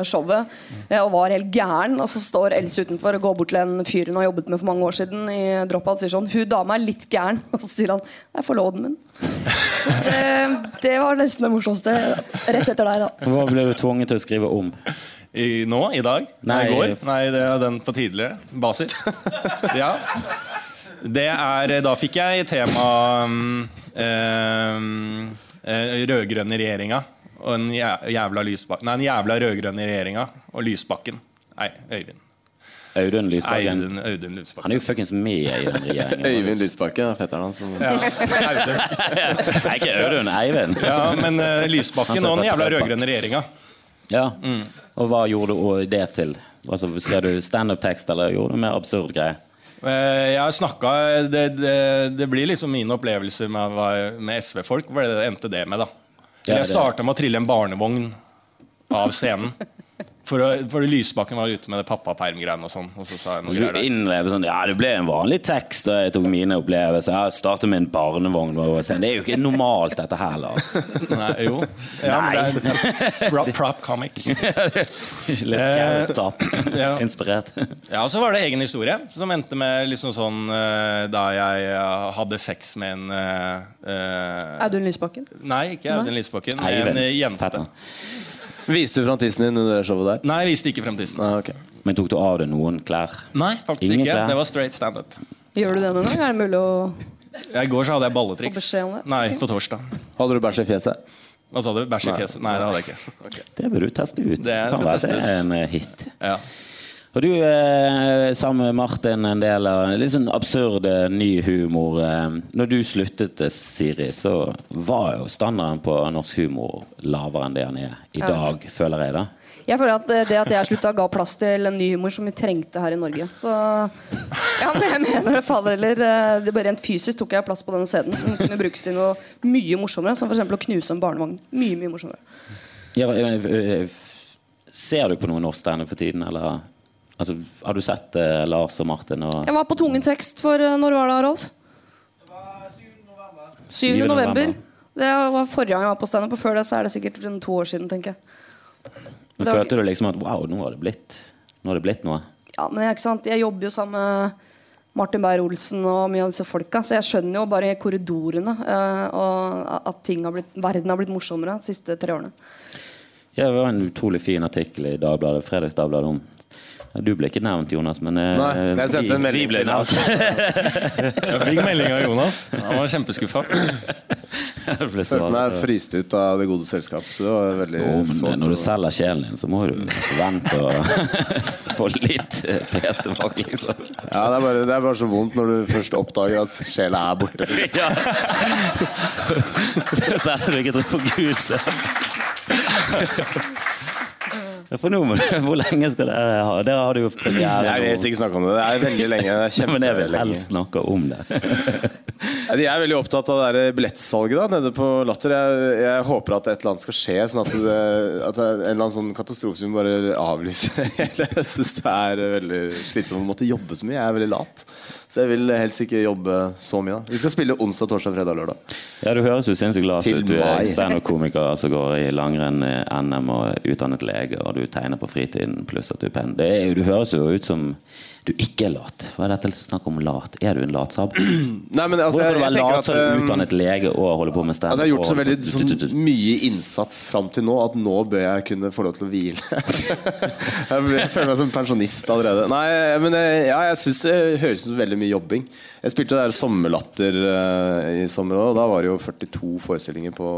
showet eh, og var helt gæren. Og så står Else utenfor og går bort til en fyr hun har jobbet med for mange år siden i Dropout og sier sånn Hun dama er litt gæren. Og så sier han Det er forloveden min. Så det, det var nesten det morsomste. Rett etter deg, da. Hva ble du tvunget til å skrive om? I, nå? I dag? Nei. I går? Nei, det er den på tidligere basis. ja. Det er Da fikk jeg tema um, um, eh, rød-grønne regjeringa og en jævla Lysbakken Nei, en jævla rød-grønne regjeringa og Lysbakken. Nei, Øyvind. Audun Lysbakken. Audun, Audun Han er jo fuckings med i den regjeringen. Øyvind Lysbakken er fetteren hans. som- Ja, Audun. Nei, ikke Audun. Eivind. ja, men uh, Lysbakken og den jævla rød-grønne regjeringa. Ja. Og hva gjorde du det til? Altså, skrev du standup-tekst, eller gjorde du mer absurd greie? Eh, Jeg har snakka det, det, det blir liksom min opplevelse med, med SV-folk. Hva det endte det med, da? Jeg starta med å trille en barnevogn av scenen. For, å, for Lysbakken var ute med det pappaperm-greiene og sånn. Og så sa jeg noe greier der. sånn Ja, det ble en vanlig tekst, og jeg tok mine opplevelser. Jeg startet med en barnevogn. Det er jo ikke normalt, dette her, Lars. Nei, jo. Ja, men det er prop, prop comic. Litt Eh. Inspirert. Ja, og så var det egen historie, som endte med liksom sånn eh, da jeg eh, hadde sex med en eh, eh, Audun Lysbakken. Nei, ikke Audun Lysbakken. En eh, jente. Fetteren. Viste du fram tissen din under det showet der? Nei, jeg viste ikke frem tissen. Ah, okay. Men tok du av deg noen klær? Nei, faktisk Ingen ikke. klær. Det var straight standup. Gjør du det noen gang? Er det mulig å I går så hadde jeg balletriks. beskjed om det? Nei, på torsdag. Hadde du bæsj i fjeset? Hva sa du? Bæsj i fjeset? Nei, det hadde jeg ikke. Det bør du teste ut. Det kan skal være det er en eh, hit. Ja. Og du er sammen med Martin en del av litt sånn absurd eh, ny humor. Eh. Når du sluttet, eh, Siri, så var jo standarden på norsk humor lavere enn det han er i dag, føler jeg. da Jeg føler at det at jeg slutta, ga plass til en ny humor som vi trengte her i Norge. Så ja, men jeg mener det faller eller det bare Rent fysisk tok jeg plass på denne scenen som kunne brukes til noe mye morsommere, som f.eks. å knuse en barnevogn. Mye, mye morsommere. Ja, ser du på noe norsk standup for tiden, eller? Altså, har du sett uh, Lars og Martin? Og... Jeg var på Tvungen tekst for uh, Når var det, Rolf? Det var 7. november. 7. november. Det var forrige gang jeg var på standup, før det så er det sikkert to år siden. tenker jeg. Men var... Følte du liksom at wow, nå har det blitt, nå har det blitt noe? Ja, men ikke sant? Jeg jobber jo sammen med Martin Beyer-Olsen og mye av disse folka, så jeg skjønner jo bare i korridorene uh, at har blitt, verden har blitt morsommere de siste tre årene. Ja, det var en utrolig fin artikkel i Dagbladet, Fredagsdagbladet om du ble ikke nevnt, Jonas, men eh, Nei, jeg sendte en melding til Lars. jeg fikk melding av Jonas. Han var kjempeskuffa. Jeg følte meg fryst ut av det gode selskap. Så det var veldig oh, men Når du selger sjelen din, så må du vente og få litt eh, PS tilbake, liksom. Ja, det er, bare, det er, bare, så vondt når du først oppdager at sjela er borte. ja. så selger du ikke til for Gud, så for nå må du Hvor lenge skal dere ha? Dere hadde jo premiere Jeg vil ikke snakke om det. Det er veldig lenge. Det er Men jeg vil helst snakke om det. De er veldig opptatt av det billettsalget da, nede på Latter. Jeg, jeg, håper at et eller annet skal skje, sånn at, det, at det en eller annen sånn katastrofe som bare avlyser hele. Jeg syns det er veldig slitsomt å måtte jobbe så mye. Jeg er veldig lat. Så jeg vil helst ikke jobbe så mye. da Vi skal spille onsdag, torsdag, fredag, lørdag. Ja, Du høres jo sinnssykt glad ut. Du er standup-komiker som går i langrenn, NM og utdannet lege, og du tegner på fritiden pluss at du er penn. Du høres jo ut som du ikke er lat. Hva er dette snakk om lat? Er du en latsabb? Nei, men altså, Hvordan kan du være lat som um, utdannet lege og holde på med standup? Altså, jeg har gjort så veldig sånn, mye innsats fram til nå at nå bør jeg kunne få lov til å hvile. jeg føler meg som pensjonist allerede. Nei, men ja, jeg syns det høres ut som veldig mye jobbing. Jeg spilte der Sommerlatter uh, i sommer, og da var det jo 42 forestillinger på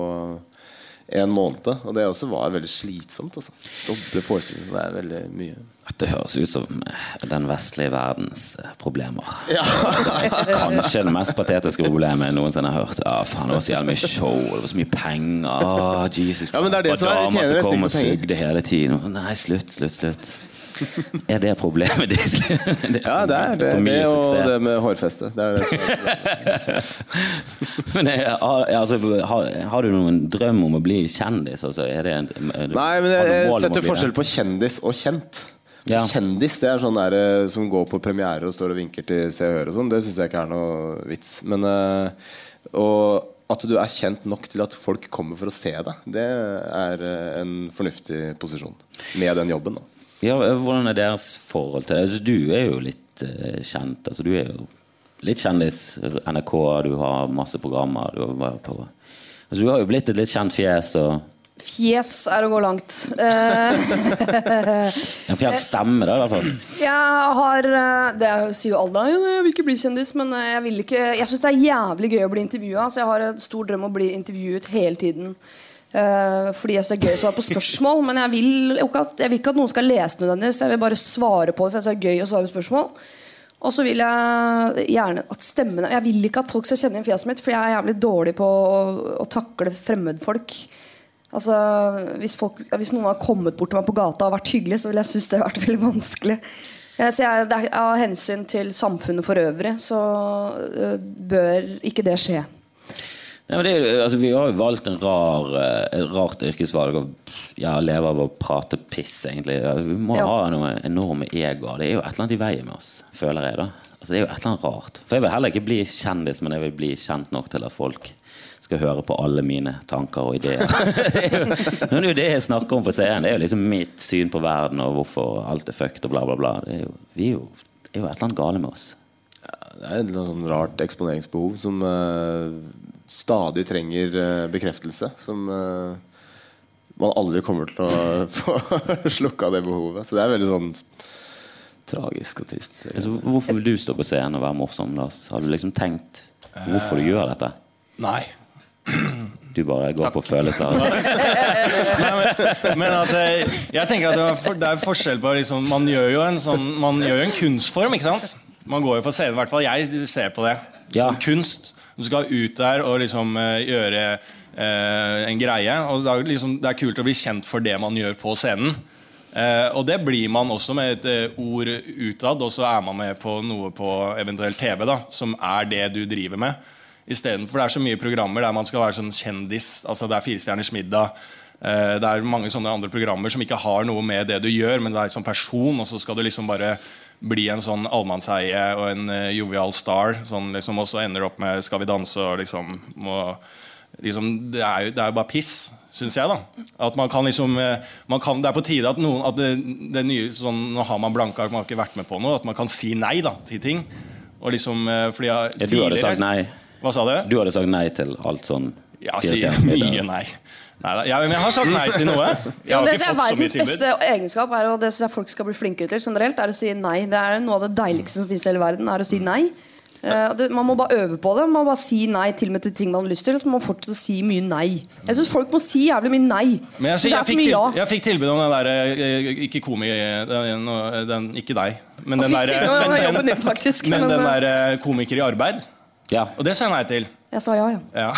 en måned. Og det også var veldig slitsomt. Altså. Doble forestillinger. Så det er veldig mye. Det høres ut som eh, den vestlige verdens eh, problemer. Ja. Kanskje det mest patetiske problemet jeg noensinne har hørt. Ja, faen, Det var så jævlig mye show, det var så mye penger. Oh, Jesus. Ja, men det er det og damer som kom og sugde hele tiden. Nei, slutt, slutt, slutt. Er det problemet ditt? Det ja, det er det. Det og det med hårfeste. Det er det som er men jeg, altså, har, har, du noen drøm om å bli kjendis? Altså, er det er Nei, men jeg, jeg setter forskjell på kjendis og kjent. Ja. Kjendis det er sånn der, eh, som går på premiere og står og vinker til Se og Hør og sånn. Det syns jeg ikke er noe vits. Men uh, og at du er kjent nok til at folk kommer for å se deg, det er uh, en fornuftig posisjon med den jobben. da ja, Hvordan er deres forhold til det? Altså, du er jo litt uh, kjent. Altså, du er jo litt kjendis. NRK, du har masse programmer. Du, på, altså, du har jo blitt et litt kjent fjes. og Fjes er å gå langt. ja, for jeg stemme, da, i hvert fall. Jeg har eh, Det sier jo alle. Jeg vil ikke bli kjendis, men jeg vil ikke Jeg syns det er jævlig gøy å bli intervjua. Så jeg har en stor drøm om å bli intervjuet hele tiden. Uh, fordi jeg synes det er gøy å svare på spørsmål. Men jeg vil, ikke at, jeg vil ikke at noen skal lese nødvendigvis. Jeg vil bare svare på det, for jeg synes det er gøy å svare på spørsmål. Og så vil jeg gjerne at stemmene Jeg vil ikke at folk skal kjenne igjen fjeset mitt, for jeg er jævlig dårlig på å, å takle fremmedfolk. Altså, hvis, folk, hvis, noen har kommet bort til meg på gata og vært hyggelig, så vil jeg synes det har vært veldig vanskelig. Jeg, jeg, Av hensyn til samfunnet for øvrig så uh, bør ikke det skje. Nei, det, altså, vi har jo valgt en rar, eh, et rart yrkesvalg og ja, leve av å prate piss, egentlig. Vi må ja. ha noen enorme egoer. Det er jo et eller annet i veien med oss, føler jeg. da altså, Det er jo et eller annet rart. For jeg vil heller ikke bli kjendis, men jeg vil bli kjent nok til at folk skal høre på alle mine tanker og ideer. det, er jo, det er jo det jeg snakker om på scenen. Det er jo liksom mitt syn på verden og hvorfor alt er fucked og bla, bla, bla. Det er jo, vi er jo, det er jo et eller annet gale med oss. Ja, det er et eller sånn rart eksponeringsbehov som uh, stadig trenger uh, bekreftelse. Som uh, man aldri kommer til å få slukka det behovet. Så det er veldig sånn tragisk og trist. Altså, hvorfor vil du stå på scenen og være morsom? Lars? Har du liksom tenkt hvorfor du gjør dette? Nei. Du bare går på følelser. Nei, men, men at jeg, jeg tenker at det er, for, det er forskjell på liksom, Man gjør jo en sånn Man gjør jo en kunstform, ikke sant? Man går jo på scenen, i hvert fall jeg ser på det som Ja. kunst. Du skal ut der og liksom eh, gjøre eh, en greie. Og det er, liksom, det er kult å bli kjent for det man gjør på scenen. Eh, og det blir man også med et eh, ord utad, og så er man med på noe på eventuelt TV da, som er det du driver med. Istedenfor det er så mye programmer der man skal være sånn kjendis. altså Det er Firestjerners middag. Eh, det er mange sånne andre programmer som ikke har noe med det du gjør, men det er som person, og så skal du liksom bare bli en sånn allmannseie og en eh, jovial star. Sånn liksom, og så ender opp med Skal vi danse og liksom må, liksom, det, er jo, det er jo bare piss, syns jeg. da At man kan liksom eh, man kan, Det er på tide at noen at det, det nye, sånn, Nå har man blanka, man har ikke vært med på noe. At man kan si nei da til ting. Og liksom, eh, fordi jeg, Ja, du hadde sagt nei. Hva sa du? Du hadde sagt nei til alt sånn Ja, sier mye nei. Neida, jeg, men jeg har sagt nei til noe. Jeg Ja, har det ikke er fått så mye verdens beste egenskap, er, og det synes jeg folk skal bli flinkere til generelt, er å si nei. Det er noe av det deiligste som finnes i hele verden, er å si nei. Uh, det, man må bare øve på det. Man må bare si nei til og med til ting man har lyst til. Så må man fortsette å si mye nei. Jeg syns folk må si jævlig mye nei. Men jeg, jeg, jeg, fikk til, ja. jeg fikk tilbud om den der Ikke komi... Den, den, ikke deg. Men Og den derre der, eh, eh, komiker i arbeid. Ja. Og det sa jeg nei til. Jeg sa ja, ja. Ja.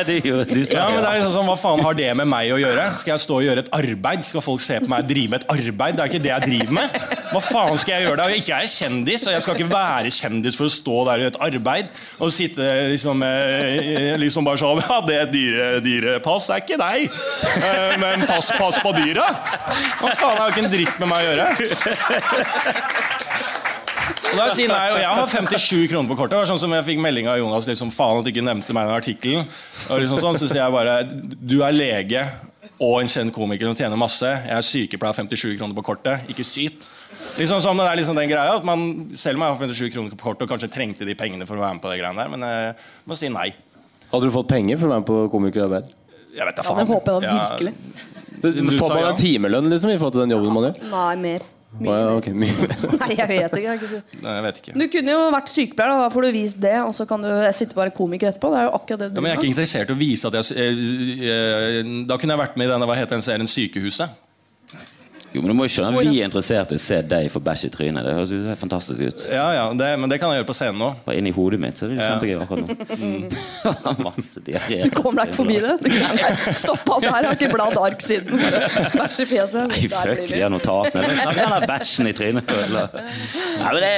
du, du sa ja, men det er liksom sånn, Hva faen har det med meg å gjøre? Skal jeg stå og gjøre et arbeid? Skal folk se på meg og drive med et arbeid? Det er ikke det jeg driver med. Hva faen skal jeg gjøre da? Ikke jeg er kjendis, og jeg skal ikke være kjendis for å stå der og gjøre et arbeid og sitte liksom, eh, liksom bare sånn Ja, det dyre, dyrepass er ikke deg, Eh, men pass, pass på dyra. Hva faen har ikke en dritt med meg å gjøre? Og da sier nei, og Jeg har 57 kroner på kortet. Det var sånn som Jeg fikk melding av Jonas liksom, faen at du ikke nevnte meg i den artikkelen. Liksom sånn, så sier jeg bare du er lege og en kjent komiker som tjener masse. Jeg er sykepleier, 57 kroner på kortet. Ikke syt. Liksom sånn, det er liksom den greia at man, Selv om jeg har 57 kroner på kortet og kanskje trengte de pengene for å være med på det greiene der, men jeg må si nei. Hadde du fått penger for å være med på komikerarbeid? Jeg vet da Ja, faen. det håper jeg da virkelig. Du Får man en timelønn liksom, i forhold til den jobben man gjør? Nei, mer. Å, ja, okay, mye. Nei, jeg vet ikke. Jeg Nei, jeg vet ikke. Du kunne jo vært sykepleier, da, da får du vist det, og så kan du sitte bare komiker etterpå. Det er jo akkurat det du Ja, men jeg er ikke interessert i å vise at jeg jeg, jeg Da kunne jeg vært med i denne hva heter den serien Sykehuset. Jo, men du må jo skjønne Vi er interessert i å se deg få bæsj i trynet. Det høres jo fantastisk ut. Ja, ja, det, Men det kan jeg gjøre på scenen nå. Bare inni hodet mitt så er det Ja. kjempegøy akkurat nå. Masse diaré. Du kommer deg ikke forbi det. Stopp, alt det her. Har ikke bladd ark siden. Bæsj i fjeset. Nei, fuck de notatene. Snakk om den bæsjen i trynet. Nei, men det,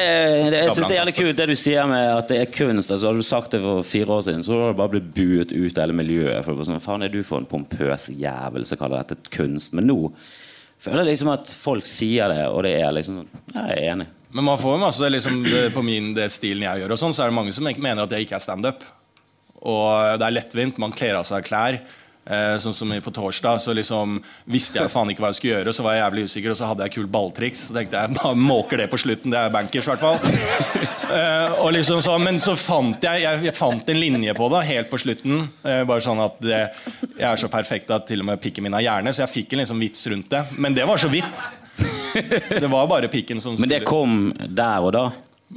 det, jeg syns det er jævlig kult det du sier med at det er kunst. Altså, hadde du sagt det for fire år siden, så hadde du bare blitt buet ut av hele miljøet. For det var sånn, Faen, er du for en pompøs jævel som kaller dette kunst? Men nå føler liksom at folk sier det, og det er liksom sånn jeg er enig. Men man får jo masse liksom, det- På min det stilen jeg gjør, og sånn, så er det mange som mener at det ikke er standup. Og det er lettvint. Man kler av seg klær. Eh, sånn som på torsdag, så liksom visste jeg faen ikke hva jeg skulle gjøre. Så var jeg jævlig usikker, og så hadde jeg kult balltriks. Så tenkte jeg bare måker det på slutten. Det er bankers, i hvert fall. Eh, og liksom sånn, men så fant jeg, jeg, jeg fant en linje på det helt på slutten. Eh, bare sånn at det, Jeg er så perfekt at til og med pikken min har hjerne, så jeg fikk en liksom vits rundt det. Men det var så vidt. Det var bare pikken som Men det kom der og da.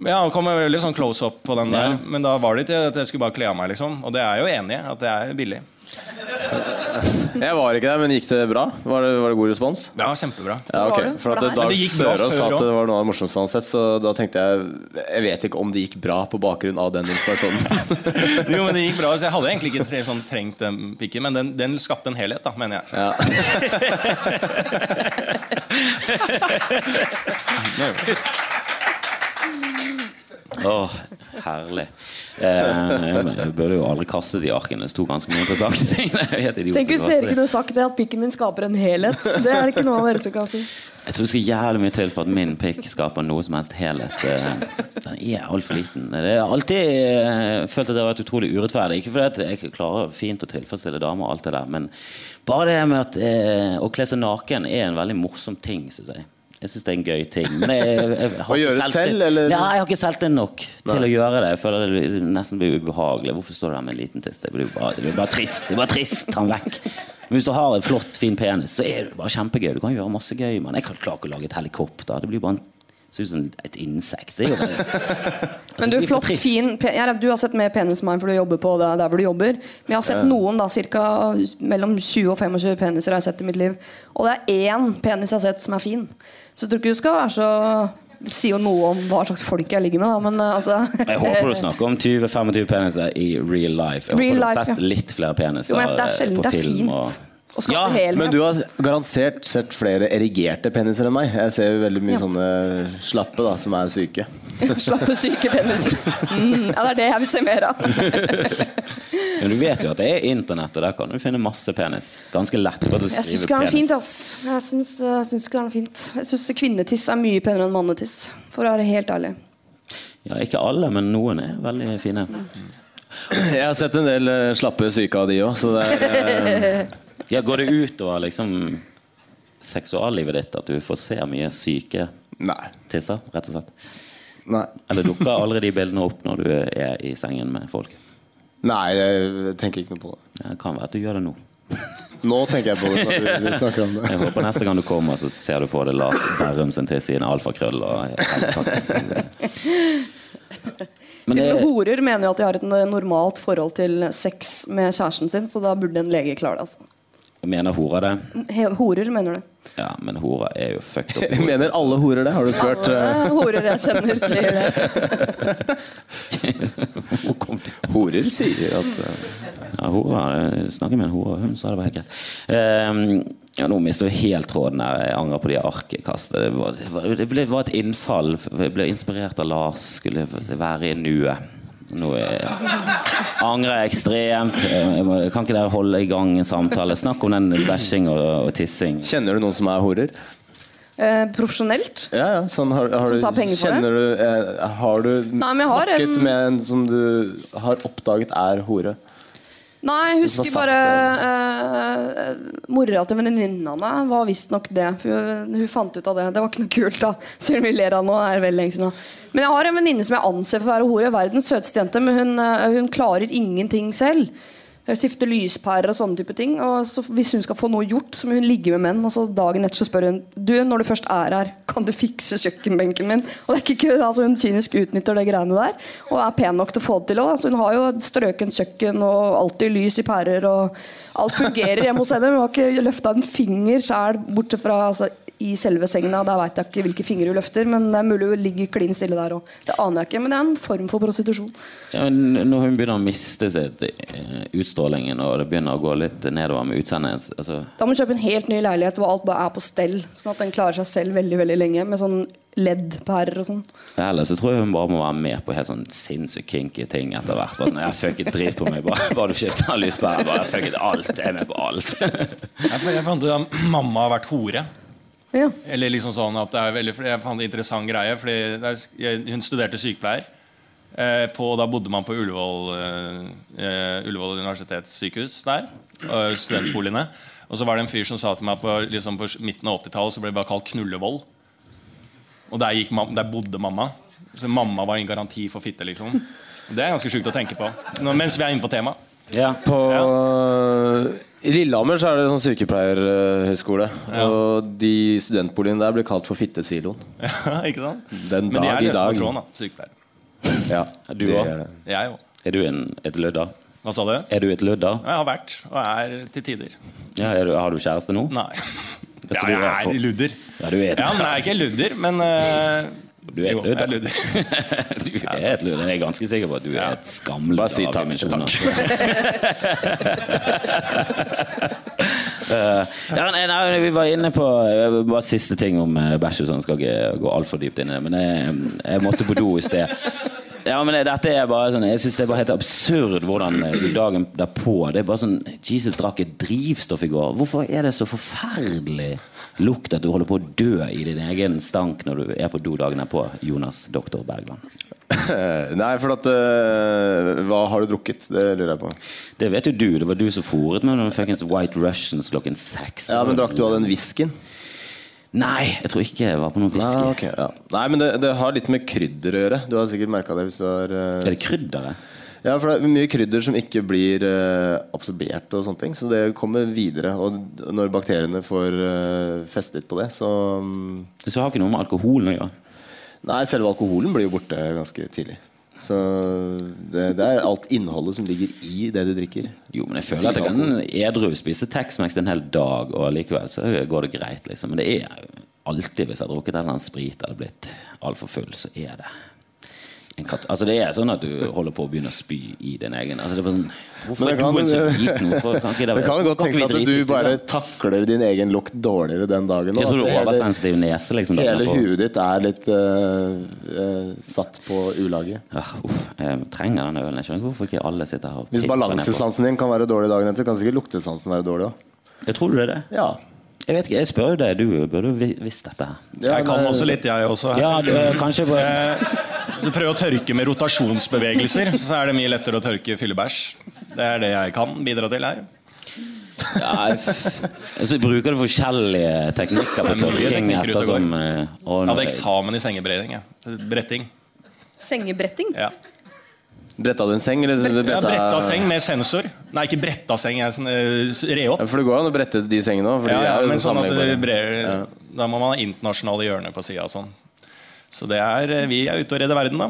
ja, det kom veldig sånn close up på den der. Ja. Men da var det ikke at jeg skulle bare kle av meg, liksom. Og det er jeg jo enig i, at det er billig. Jeg var ikke der, men gikk det bra? Var det, var det god respons? Ja, kjempebra. Ja, okay. For at? Dag Sørås sa før at det var noe av det morsomste han har sett, så da tenkte jeg Jeg vet ikke om det gikk bra på bakgrunn av den inspirasjonen. Jo, men det gikk bra. Så jeg hadde egentlig ikke tre, sånn, trengt den pikken, men den, den skapte en helhet, da, mener jeg. Ja. Åh, herlig. Eh, jeg burde jo aldri kastet de arkene. Det sto ganske mye interessante ting. Tenk hvis dere kunne sagt det, at pikken min skaper en helhet. Det er det ikke noe av dere som kan si. Jeg tror det skal jævlig mye til for at min pikk skaper noe som helst helhet. Eh, Den er altfor liten. Det har alltid eh, følt at det har vært utrolig urettferdig. Ikke fordi jeg klarer fint å tilfredsstille damer, og alt det der men bare det med at å kle seg naken er en veldig morsom ting, Synes jeg. Jeg syns det er en gøy ting. Men jeg, jeg, jeg, har Å gjøre det selv, eller? Nei, jeg har ikke selvtillit nok til å gjøre det. Jeg føler det nesten blir ubehagelig. Hvorfor står du der med en liten tiss? Det blir bare, det blir bare trist. Det blir bare trist. Ta den vekk. Men hvis du har en flott, fin penis, så er det bare kjempegøy. Du kan gjøre masse gøy. Men Jeg kan ikke å lage et helikopter. Det blir bare en Ser ut som et insekt. Det altså, Men du, er flott, fin ja, Du har sett mer penis enn meg, for du jobber på der, der hvor du jobber. Men jeg har sett noen, da, cirka mellom 20 og 25 peniser har jeg sett i mitt liv. Og det er én penis jeg har sett som er fin. Så jeg tror ikke du skal være så Det sier jo noe om hva slags folk jeg ligger med, da, men eh, altså Jeg håper du snakker om 20-25 peniser i real life. Jeg Real håper du har life, sett ja. litt flere peniser Jo, men det er eh, sjelden på det er fint. Og... Ja, helhet. Men du har garantert sett flere erigerte peniser enn meg. Jeg ser jo veldig mye Ja. sånne slappe da, som er syke. Slappe, syke peniser. Mm, ja, det er det jeg vil se mer av. Men du vet jo at det er internett, og der kan du finne masse penis. Ganske lett. Bare å Jeg syns skrive ikke det er penis. fint. ass Jeg syns, ikke det er noe fint Jeg syns kvinnetiss er mye penere enn mannetiss. For å være helt ærlig. Ja, ikke alle, men noen er veldig fine. Jeg har sett en del eh, slappe syke av de òg, så det er eh, Ja, går det utover liksom seksuallivet ditt at du får se mye syke Nei. tisser, rett og slett? Nei. Eller dukker aldri de bildene opp når du er i sengen med folk? Nei, jeg tenker ikke noe på det. Ja, Det kan være at du gjør det nå. Nå tenker jeg på det når du, du snakker om det. Jeg håper neste gang du kommer, så ser du for deg Lars Berrum sin tiss i en alfakrøll. Og... Men det, horer mener jo at de har et normalt forhold til sex med kjæresten sin, så da burde en lege klare det. altså. Mener hora det? Horer, mener du? Ja, men hora er jo fucked up. Mener alle horer det? Har du spurt? eh, Alle horer jeg kjenner, sier det. Horer sier at eh, Ja, hora, Snakker med en hore, hun sa det var helt greit. Ehm, ja, nå mister vi helt tråden her. Jeg angrer på de arkekastene. Det, var, det, var, det var et innfall. Jeg ble inspirert av Lars. Skulle være i nuet. Nå er, angrer jeg ekstremt. Jeg må, kan ikke dere holde i gang en samtale? Snakk om den bæsjing og, og tissing. Kjenner du noen som er horer? Eh, profesjonelt? Ja, ja. Sånn, har, har Som tar penger for det? du eh, Har du Nei, har snakket med en som du har oppdaget er hore? Nei, jeg husker bare uh, Mora til venninna mi var visstnok det. For hun, hun fant ut av det. Det var ikke noe kult, da. Selv om vi ler av nå. er det veldig lenge siden. da. Men jeg har en venninne som jeg anser for å være hore. Verdens søteste jente. Men hun, eh, hun klarer ingenting selv. Hun Skifter lyspærer og sånne type ting. Og så hvis hun skal få noe gjort, så må hun ligge med menn. Og så dagen etter så spør hun Du, når du først er her, kan du fikse kjøkkenbenken min? Og det er ikke kødd. Altså, hun kynisk utnytter det greiene der. Og er pen nok til å få det til òg. Altså, hun har jo strøkent kjøkken og alltid lys i pærer. Og alt fungerer hjemme hos henne. Hun har ikke løfta en finger sjæl, bortsett fra altså, i selve senga. Da veit jeg ikke hvilke fingre hun løfter, men det er mulig hun ligger klin stille der òg. Det aner jeg ikke, men det er en form for prostitusjon. Ja, når hun begynner å miste sitt eh, utstrålingen, og det begynner å gå litt nedover med utseendet altså, Da må du kjøpe en helt ny leilighet hvor alt bare er på stell, sånn at den klarer seg selv veldig veldig lenge. Med sånn LED-pærer og sånn. Ellers så tror jeg hun bare må være med på helt sånn sinnssykt kinky ting etter hvert. Bare sånn, jeg fucket drit på meg, bare, bare du skifter lyspære. Bare fucket alt. Jeg er med på alt. Jeg, jeg fant ut at mamma har vært hore. Ja. Eller liksom sånn at det er veldig, Jeg fant en interessant greie. Fordi er, jeg, Hun studerte sykepleier. Eh, på, da bodde man på Ullevål, eh, eh, Ullevål universitetssykehus der. Og studentboligene. Og så var det en fyr som sa til meg på, liksom på midten av 80-tallet så ble det bare kalt Knullevoll. Og der, gikk, der bodde mamma. Så mamma var en garanti for fitte. liksom Det er ganske sjukt å tenke på. Nå, mens vi er inne på temaet. Ja. På, I Lillehammer så er det sånn sykepleierhøgskole. Og de studentboligene der blir kalt for fittesiloen. Ja, ikke sant? Den Men de er løse på tråden, da. Sykepleiere. Ja, Er du òg? er. Jeg òg. Er du en, et lødda? Hva sa du? Er du et lødda? Jeg har vært, og er til tider. Ja, er du, har du kjæreste nå? Nei. Ja, jeg er er ludder. Ja, du er det. Ja, men jeg er ikke ludder, men eh, du er et er ludder. du er et ludder. Jeg er ganske sikker på at du er et skamludder. Bare si takk, dimensjoner. Eh, ja, nei, nei, vi var inne på eh, Bare siste ting om uh, bæsj og sånn. Skal ikke gå altfor dypt inn i det. Men jeg, jeg måtte på do i sted. Ja, men dette er bare sånn Jeg synes det er bare helt absurd hvordan eh, dagen derpå Det er bare sånn Jesus drakk et drivstoff i går. Hvorfor er det så forferdelig lukt at du holder på å dø i din egen stank når du er på do dagen derpå, Jonas doktor Bergland? Nei, for at eh, Hva har du drukket? Det lurer jeg på. Det vet jo du. Det var du som fòret med noen fuckings White Russians klokken seks. Ja, Men drakk du av den whiskyen? Nei, jeg tror ikke jeg var på noe whisky. Nei, okay, ja. Nei, men det, det har litt med krydder å gjøre. Du har sikkert merka det hvis du har uh, Er det krydderet? Ja, for det er mye krydder som ikke blir uh, absorbert og sånne ting. Så det kommer videre. Og når bakteriene får uh, festet på det, så um... Så har ikke noe med alkoholen å gjøre. Nei, selve alkoholen blir jo borte ganske tidlig. Så det, det er alt innholdet som ligger i det du drikker. Jo, men jeg føler at jeg kan edru spise Tex-Mex en hel dag, og likevel så går det greit, liksom. Men det er alltid, hvis jeg har drukket en eller annen sprit eller blitt altfor full, så er det Altså Det er sånn at du holder på å begynne å spy i din egen Altså det er sånn Hvorfor er det kan, du en så liten? Hvorfor kan ikke det, det kan godt tenkes at du bare takler din egen lukt dårligere den dagen. Jeg tror du er oversensitiv nese, liksom. Hele på- huet ditt er litt uh, uh, satt på ulaget. Ja, uff, jeg trenger den ølen. Jeg skjønner ikke hvorfor ikke alle sitter her og Hvis balansesansen din kan være dårlig dagen etter, kan sikkert luktesansen være dårlig òg. Jeg tror du det er det? Ja. Jeg vet ikke, jeg spør jo deg. Du burde visst dette her. Ja, Jeg kan også litt, jeg også. Ja, du, kanskje på Så prøv å tørke med rotasjonsbevegelser, så er det mye lettere å tørke fyllebæsj. Det er det jeg kan bidra til her. ja, f- Så bruker du forskjellige teknikker på tørking eh, Jeg hadde eksamen i sengebretting. Bretting. Sengebretting. Ja. Bretta du en seng? Eller, Ja, bretta, bretta seng med sensor. Nei, ikke bretta seng. Jeg sånn, eh, re opp. Ja, for det går an å brette de sengene òg. Ja, ja, men sånn at det brer, Da må man ha internasjonale hjørner på sida. Sånn. Så det er, eh, vi er ute og redder verden, da.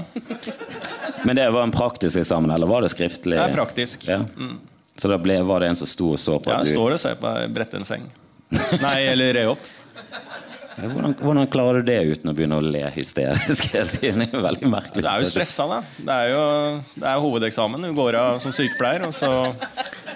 Men det var en praktisk eksamen, eller var det skriftlig? Det er praktisk. Ja. Så da ble, var det en som sto og så på? Ja, jeg du- står og ser på brette en seng. Nei, eller re opp. Ja, Hvordan, hvordan klarer du det uten å begynne å le hysterisk hele tiden? Det er veldig merkelig. Det er jo stressa, da. Det er jo det er hovedeksamen. Du går av som sykepleier, og så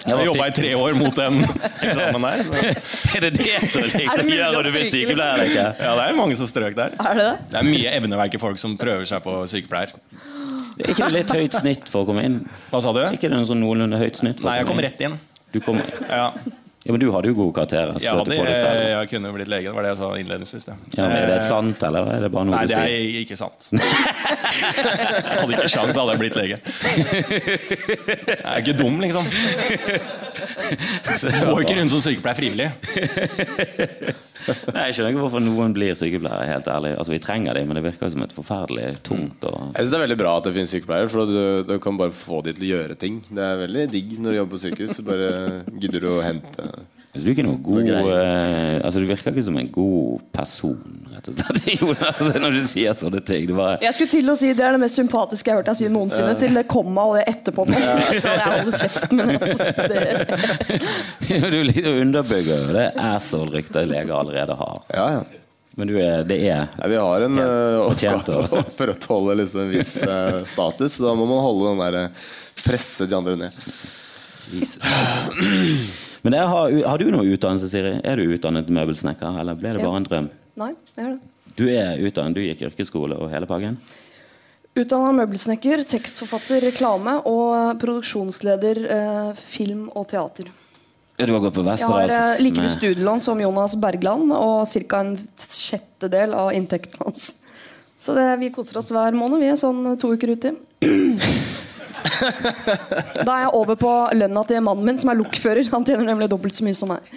Jeg har jobba i tre år mot den eksamen der. Så. Er det det som det liksom gjør at du blir liksom? sykepleier? Ikke? Ja, det er mange som strøk der. Er det det? Det er mye evneverke folk som prøver seg på sykepleier. Er ikke det litt høyt snitt for å komme inn? Hva sa du? Er ikke det noe sånn noenlunde høyt snitt? For Nei, jeg kom rett inn. Du kom, Ja, ja, men du hadde jo gode karakterer. jeg, på det selv. jeg kunne jo blitt lege, det var det jeg sa innledningsvis. Det. Ja, men er det sant, eller er det bare noe Nei, du det er ikke sant. Jeg hadde ikke sjans, hadde jeg blitt lege. Jeg er ikke dum, liksom. Jeg går ikke rundt som sykepleier frivillig. Nei, Jeg skjønner ikke hvorfor noen blir sykepleiere. helt ærlig. Altså, Vi trenger dem, men det virker som et forferdelig tungt og Jeg synes det er veldig bra at det finnes sykepleiere, for du, du kan bare få dem til å gjøre ting. Det er veldig digg når du jobber på sykehus. Så bare gidder du å hente altså, Du er ikke noe god uh, eh, Altså, Du virker ikke som en god person, rett og slett. Altså, når du sier sånne ting. Du bare Jeg skulle til å si Det er det mest sympatiske jeg har hørt deg si noensinne. Til det komma og det etterpå. hadde jeg holder kjeften min. Altså. Det, Du litt underbygger er det asshole-ryktet leger allerede har. Ja, ja. Men du er, det er Nei, vi har en å- oppgave å opprettholde liksom en viss uh, status. Så da må man holde den der eh, presse de andre ned. Jesus. Men har, har du noe utdannelse, Siri? Er du utdannet møbelsnekker, eller ble det Ja. bare en drøm? nei, jeg er det. Du er utdannet, du gikk yrkesskole og hele pakken? Utdanna møbelsnekker, tekstforfatter, reklame og produksjonsleder eh, film og teater. Ja, Du har gått på Jeg har eh, like mye studielån som Jonas Bergland og ca. en sjettedel av inntekten hans. Så det, vi koser oss hver måned. Vi er sånn to uker uti. Da er jeg over på lønna til mannen min, som er lokfører. Han tjener nemlig dobbelt så mye som meg.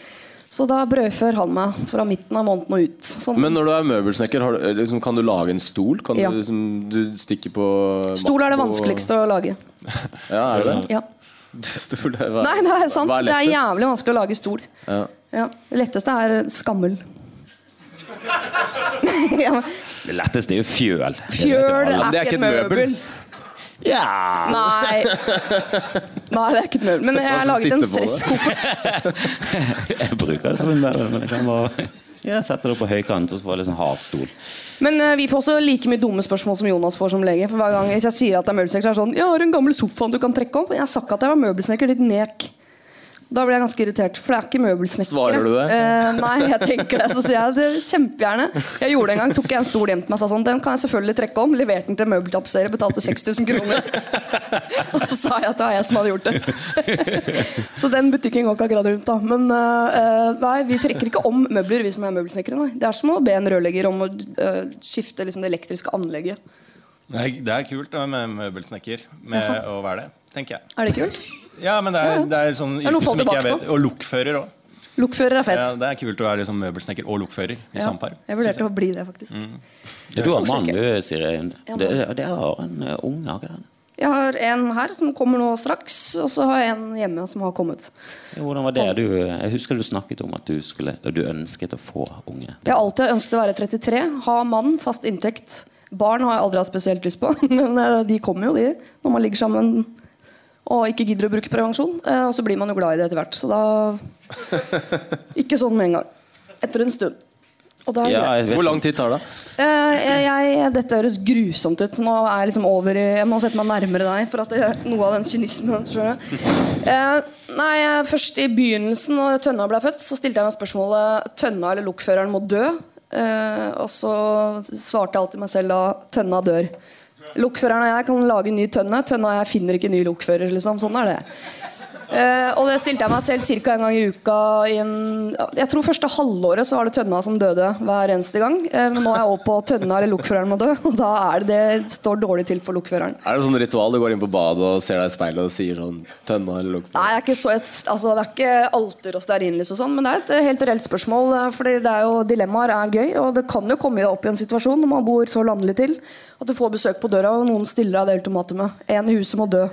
Så da brødfør han meg fra midten av måneden og ut. Sånn. Men når du er møbelsnekker, har du, liksom, kan du lage en stol? Kan Ja. du, liksom, du stikke på Stol er det vanskeligste og... å lage. Ja, er det det? Ja. Stol, er, hva- Nei, det er sant. Det er jævlig vanskelig å lage stol. Ja. Ja. Det letteste er skammel. ja, Det letteste er jo fjøl. Fjøl er, er ikke et møbel. Ja! Nei. Nei, det er ikke et møbel. Men jeg har laget en stresskoffert. Jeg bruker det som en møbel, men jeg kan bare ja, sette det på høykant og så får jeg litt sånn hard. Men uh, vi får også like mye dumme spørsmål som Jonas får som lege. For hver gang Hvis jeg sier at det er møbelsnekker, så er det sånn 'Jeg har en gammel sofa du kan trekke opp.' Jeg sa ikke at jeg var møbelsnekker, ditt nek. Da blir jeg ganske irritert, for det er ikke møbelsnekkere. Svarer du det? Eh, nei, jeg tenker det. Så sier jeg det kjempegjerne. Jeg gjorde det en gang, tok jeg en stol hjem til meg og sa sånn Den kan jeg selvfølgelig trekke om. Leverte den til møbeltapetserer, betalte 6000 kroner. og så sa jeg at det var jeg som hadde gjort det. så den butikken går ikke akkurat rundt, da. Men eh, nei, vi trekker ikke om møbler, vi som er møbelsnekkere. Nei. Det er som å be en rørlegger om å eh, skifte liksom, det elektriske anlegget. Det er, det er kult da, med møbelsnekker med å være det, tenker jeg. Er det kult? Ja, men det er, det er sånn yrke som ikke jeg vet. Og lokfører òg. Lokfører er fett. Ja, det er kult å være liksom møbelsnekker og lokfører i Ja, samme par. jeg vurderte å bli det, faktisk. Ja, du har mann, du, Siri. Det, det har en uh, unge, har ikke? Jeg har en her som kommer nå straks, og så har jeg en hjemme som har kommet. Ja, Hvordan var det? Du, jeg husker du snakket om at du, skulle, du ønsket å få unge. Jeg har alltid ønsket å være 33, ha mann, fast inntekt, Barn har jeg aldri hatt spesielt lyst på, men eh, de kommer jo, de. Når man ligger sammen og ikke gidder å bruke prevensjon. Eh, Og så blir man jo glad i det etter hvert. Så da Ikke sånn med en gang. Etter en stund. Og da er det Ja, greit. Hvor lang tid tar det? Eh, jeg, jeg, dette høres grusomt ut. Nå er jeg liksom over i Jeg må sette meg nærmere deg for at det, noe av den kynismen. Eh, nei, først i begynnelsen, når Tønna ble født, så stilte jeg meg spørsmålet Tønna eller lokføreren må dø. Eh, og så svarte jeg alltid meg selv da Tønna dør. Lokføreren og jeg kan lage ny tønne. Tønna og jeg finner ikke ny lokfører. Liksom. Sånn er det. Eh, og det stilte jeg meg selv ca. en gang i uka. I en, jeg tror første halvåret så var det Tønna som døde hver eneste gang. Eh, men nå er jeg over på Tønna eller lokføreren må dø. Og da er det det står dårlig til for lokføreren. Er det sånn ritual du går inn på badet og ser deg i speilet og sier sånn Tønna eller lokføreren? Nei, jeg er ikke så altså, Det er ikke alter og stearinlys og sånn, men det er et eh, helt reelt spørsmål. Fordi det er jo Dilemmaer er gøy, og det kan jo komme opp i en situasjon når man bor så landlig til at du får besøk på døra, og noen stiller deg det ultimatumet. En i huset må dø.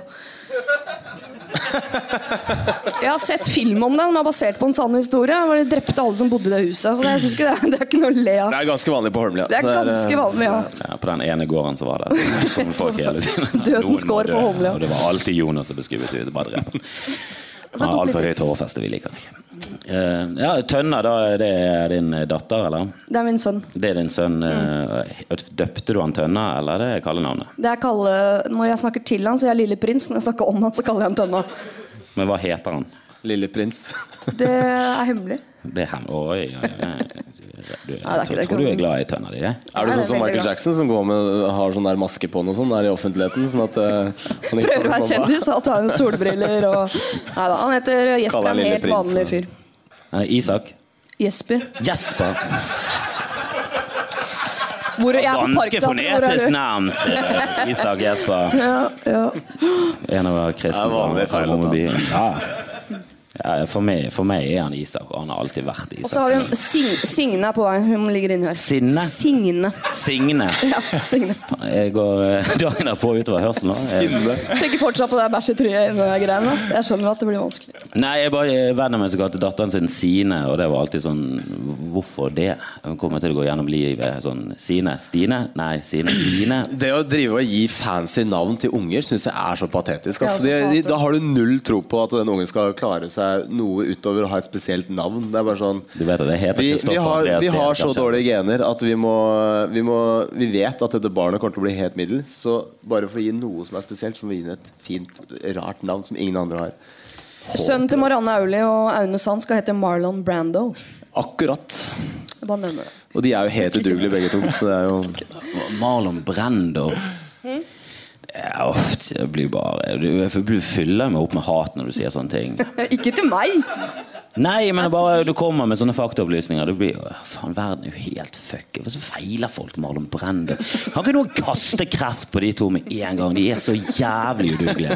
Jeg har sett film om det, den er basert på en sann historie. Hvor de drepte alle som bodde i det huset. Så det, jeg synes ikke det, er- det er ikke noe å le av. Det er ganske vanlig på Holmlia. Det er ganske vanlig, ja. Ja, på den ene gården så var det kom folk hele tiden. Dødens gård på Holmlia. Og det var alltid Jonas som beskrev det. Bare drep han. Så Han tok har litt altfor høyt hårfeste, vi liker det. Eh, ja, Tønna, da er det din datter, eller? Det er min sønn. Det er din sønn. Mm. eh, Døpte du han Tønna, eller er det kallenavnet? Det er kalle, når jeg snakker til han, så er jeg lille prins. Når jeg snakker om han, så kaller jeg han Tønna. Men hva heter han? Lille prins. Det er hemmelig. Det er hem... Oi, oi, oi. Du, jeg er tror du er glad i Tønna di, det? Er du sånn som Michael. Jackson som går med, har sånn der maske på og sånn der i offentligheten? Sånn at uh, han ikke Prøver å være kjendis, alt har jo solbriller og Nei da, han heter Jesper. Han er En helt Prins, vanlig fyr. Eh, Isak? Jesper. Jesper! Hvor jeg på Ganske fonetisk navn til Isak Jesper. Ja, ja. En av kristne fra. Romerby. Ja. Ja, for, meg, for meg er han Isak, og han har alltid vært Isak. Og så har vi en Sing Signe på vei. Hun ligger inne her. Sinne? Signe. Signe. Ja, Signe. Jeg går eh, dagen derpå utover hørselen. Signe. Jeg- Tenker fortsatt på det bæsj i trynet-greiene. Jeg skjønner at det blir vanskelig. Nei, jeg bare venner venn av meg som kalte datteren sin Sine, og det var alltid sånn Hvorfor det? Hun kommer til å gå gjennom livet sånn Sine? Stine? Nei, Sine. Line? Det å drive og gi fancy navn til unger syns jeg er så patetisk. Altså, de, de, da har du null tro på at den ungen skal klare seg noe utover å ha et spesielt navn. Det er bare sånn Du vet det heter vi, vi har, vi har så dårlige gener at vi må, vi må Vi vet at dette barnet kommer til å bli helt middels. Så bare for å gi noe som er spesielt, så må vi gi et fint, rart navn som ingen andre har. Sønnen til Marianne Aulie og Aune Sand skal hete Marlon Brando. Akkurat. Bare det. Og de er jo helt udugelige begge to. Så det er jo Marlon Brando. Det ofte jeg blir bare Du, blir fyller meg opp med hat når du sier sånne ting. Ikke til meg! Nei, men bare du kommer med sånne faktaopplysninger. Du blir, jo, faen, Verden er jo helt fuck. Hva så feiler folk med Marlon Brando? Kan ikke noen kaste kreft på de to med en gang? De er så jævlig udugelige.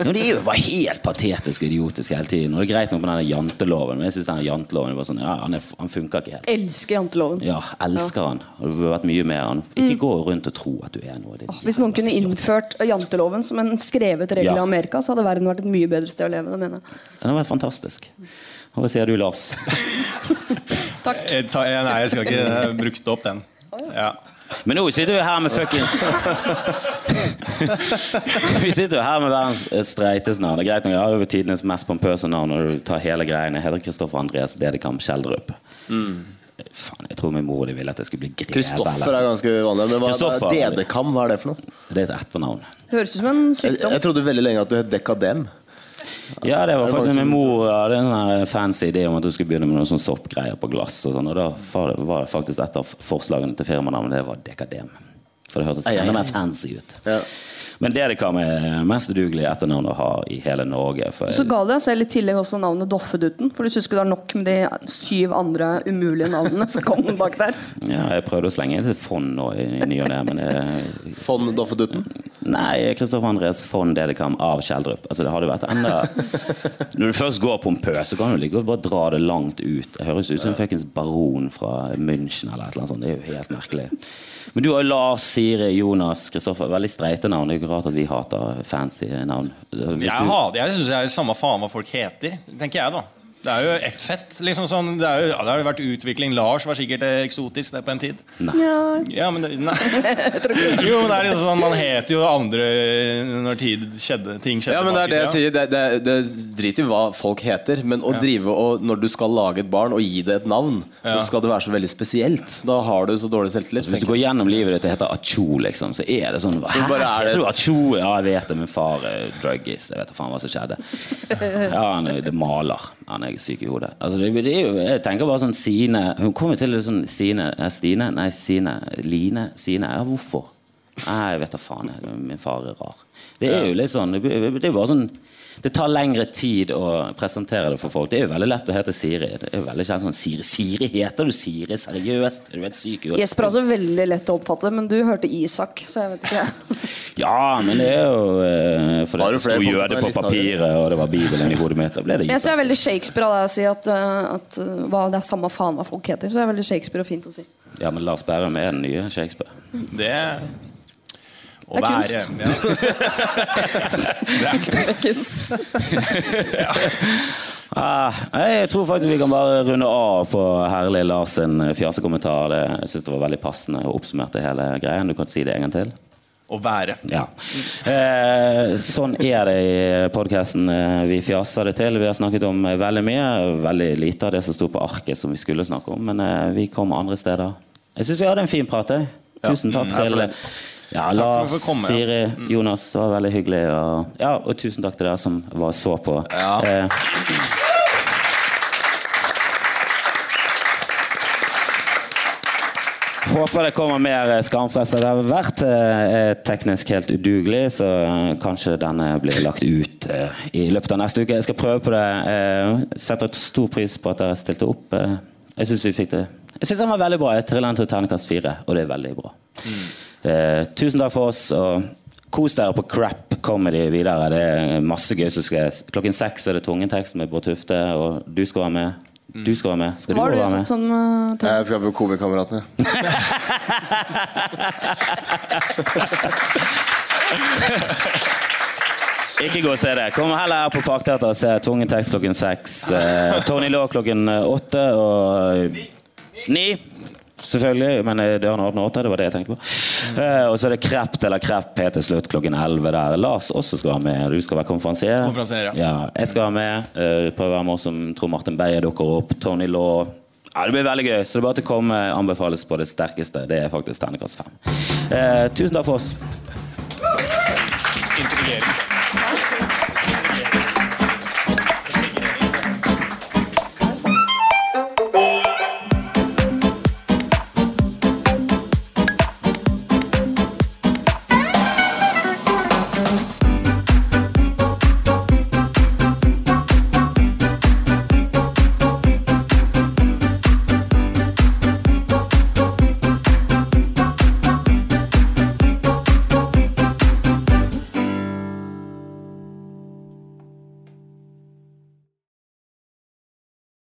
Ja, de er jo bare helt patetiske og idiotiske hele tiden. Og det er greit nok med denne janteloven, men jeg synes denne janteloven var sånn, ja, han, er, han funker ikke helt. Elsker janteloven. Ja, elsker han. Og det burde vært mye mer han. Ikke gå rundt og tro at du er noe. Det- Hvis noen kunne innført janteloven som en skrevet regel i Amerika, så hadde verden vært et mye bedre sted å leve. Det mener jeg. Den har vært fantastisk. Hva sier du, Lars? Takk. Jeg, tar- jeg, nei, jeg skal ikke bruke har opp den. Ja. Men nå sitter vi her med fuckings Vi sitter jo her med verdens eh, streiteste navn. Det er greit nok, ja, det er jo tidenes mest pompøse navn når du tar hele greiene. Jeg heter Kristoffer Andreas Dedekam Skjeldrup. Faen, jeg tror min mor og de ville at jeg skulle bli greve. Kristoffer er ganske vanlig. Men hva er Dedekam? Hva er det for noe? Det er et etternavn. Høres ut som en Jeg, jeg trodde veldig lenge at du het Dekadem. Ja, det var faktisk min mor hadde en sånn her fancy idé om at du skulle begynne med noen sånn soppgreier på glass. Og sånt, og da var det, faktisk et av forslagene til firmanavnet det var Dekadem. For det hørtes enda mer fancy ut. Ja. Men Dedekam er mest udugelige etternavn å ha i hele Norge. For Så ga du deg selv i tillegg også navnet Doffeduten. For du syns ikke det er nok med de syv andre umulige navnene som kom bak der. ja, jeg prøvde å slenge et fond nå i, i ny og ne, men det, Fond Doffedutten. Nei, Kristoffer Andres fond Dedekam av Kjeldrup. Altså, det hadde vært enda Når du først går pompøs, så kan du like godt bare dra det langt ut. Det høres ut som en fuckings baron fra München eller et eller annet sånt. Det er jo helt merkelig. Men du har jo Lars, Siri, Jonas, Kristoffer. Veldig streite navn. Det er jo ikke rart at vi hater fancy navn. Hvis Jeg, du- jeg syns det er samme faen hva folk heter, tenker jeg, da. Det er jo ett fett. liksom sånn, Det, er jo, ja, det har jo vært utvikling. Lars var sikkert eksotisk det på en tid. Ja. Ja, men det, nei. Jo, men det er liksom sånn, Man heter jo andre når tid skjedde, ting skjedde. Ja, men det er det jeg sier. Det, det, det driter i hva folk heter. Men å drive og når du skal lage et barn og gi det et navn, Ja. så skal det være så veldig spesielt. Da har du så dårlig selvtillit. Hvis du går gjennom livet ditt og heter Acho, liksom, så er det sånn Hæ? bare er det Jeg tror Acho Ja, jeg vet det, min far er druggis. Jeg vet da faen hva som skjedde. Ja, han er det maler. Han er syk i hodet. Altså, det, det jo, jeg tenker bare sånn Sine Hun kommer til det sånn Sine Er Stine? Nei, Sine. Line? Sine? Ja, hvorfor? Nei, jeg vet da faen. Min far er rar. Det er jo litt sånn Det det er bare sånn det tar lengre tid å presentere det for folk. Det er jo veldig lett å hete Siri. Det er jo veldig kjent sånn Siri, Siri heter du Siri? Seriøst? Er du helt syk i? Jesper er også veldig lett å oppfatte, men du hørte Isak, så jeg vet ikke. Ja, men det er jo eh, Har det sto jøde på papiret, og det var Bibelen i hodet mitt. Da ble det Jeg synes jeg er veldig Shakespeare av deg å si at, uh, at uh, hva, det er samme faen hva folk heter. Så det er veldig Shakespeare og fint å si. Ja, men Lars Bærum er den nye Shakespeare. Det å Det er være- kunst. Ja. det er kunst. Det er kunst. Ah, jeg tror faktisk vi kan bare runde av på herlig Lars sin fjasekommentar. Jeg syns det var veldig passende og oppsummerte hele greien. Du kan si det en gang til. Å være. Ja. Eh, sånn er det i podkasten. Vi fjaser det til. Vi har snakket om eh, veldig mye. Veldig lite av det som sto på arket som vi skulle snakke om, men eh, vi kom andre steder. Jeg syns vi hadde en fin prat. jeg. Tusen takk til ja, Lars. Siri, Jonas. Det var veldig hyggelig. Og, ja, og tusen takk til dere som var så på. Ja. Eh, Håper det kommer mer eh. Det har vært eh, teknisk helt udugelig, så eh, kanskje denne blir lagt ut eh, i løpet av neste uke. Jeg skal prøve på det. Eh, setter stor pris på at dere stilte opp. Eh, jeg syns vi fikk det Jeg synes den var veldig bra. Jeg triller til terningkast fire, og det er veldig bra. Eh, tusen takk for oss, og kos dere på Crap Comedy videre. Det er masse gøy som skal Klokken seks er det Tungetekst med Bård Tufte, og du skal være med. Du skal være med. Skal du har du være med? fått sånn uh? Jeg skal på Komikameratene. Ikke gå og se det. Kom heller her på Parkteatret og se Tvungen tekst klokken seks. Eh, Tony Law klokken åtte og ni. Selvfølgelig, men eh, dørene åpner åtte. Det var det jeg tenkte på. Eh, og så er det Krept eller Krepp helt til slutt klokken elleve der. Lars også skal være med. Du skal være konferansier. Konferansier, ja. ja. Jeg skal være med. Uh, prøve å være med som tror Martin Beyer dukker opp. Tony Law. Ja, Det blir veldig gøy. Så det er bare til å komme. Anbefales på det sterkeste. Det er faktisk terningkast fem. Eh, tusen takk for oss. Intrigerende.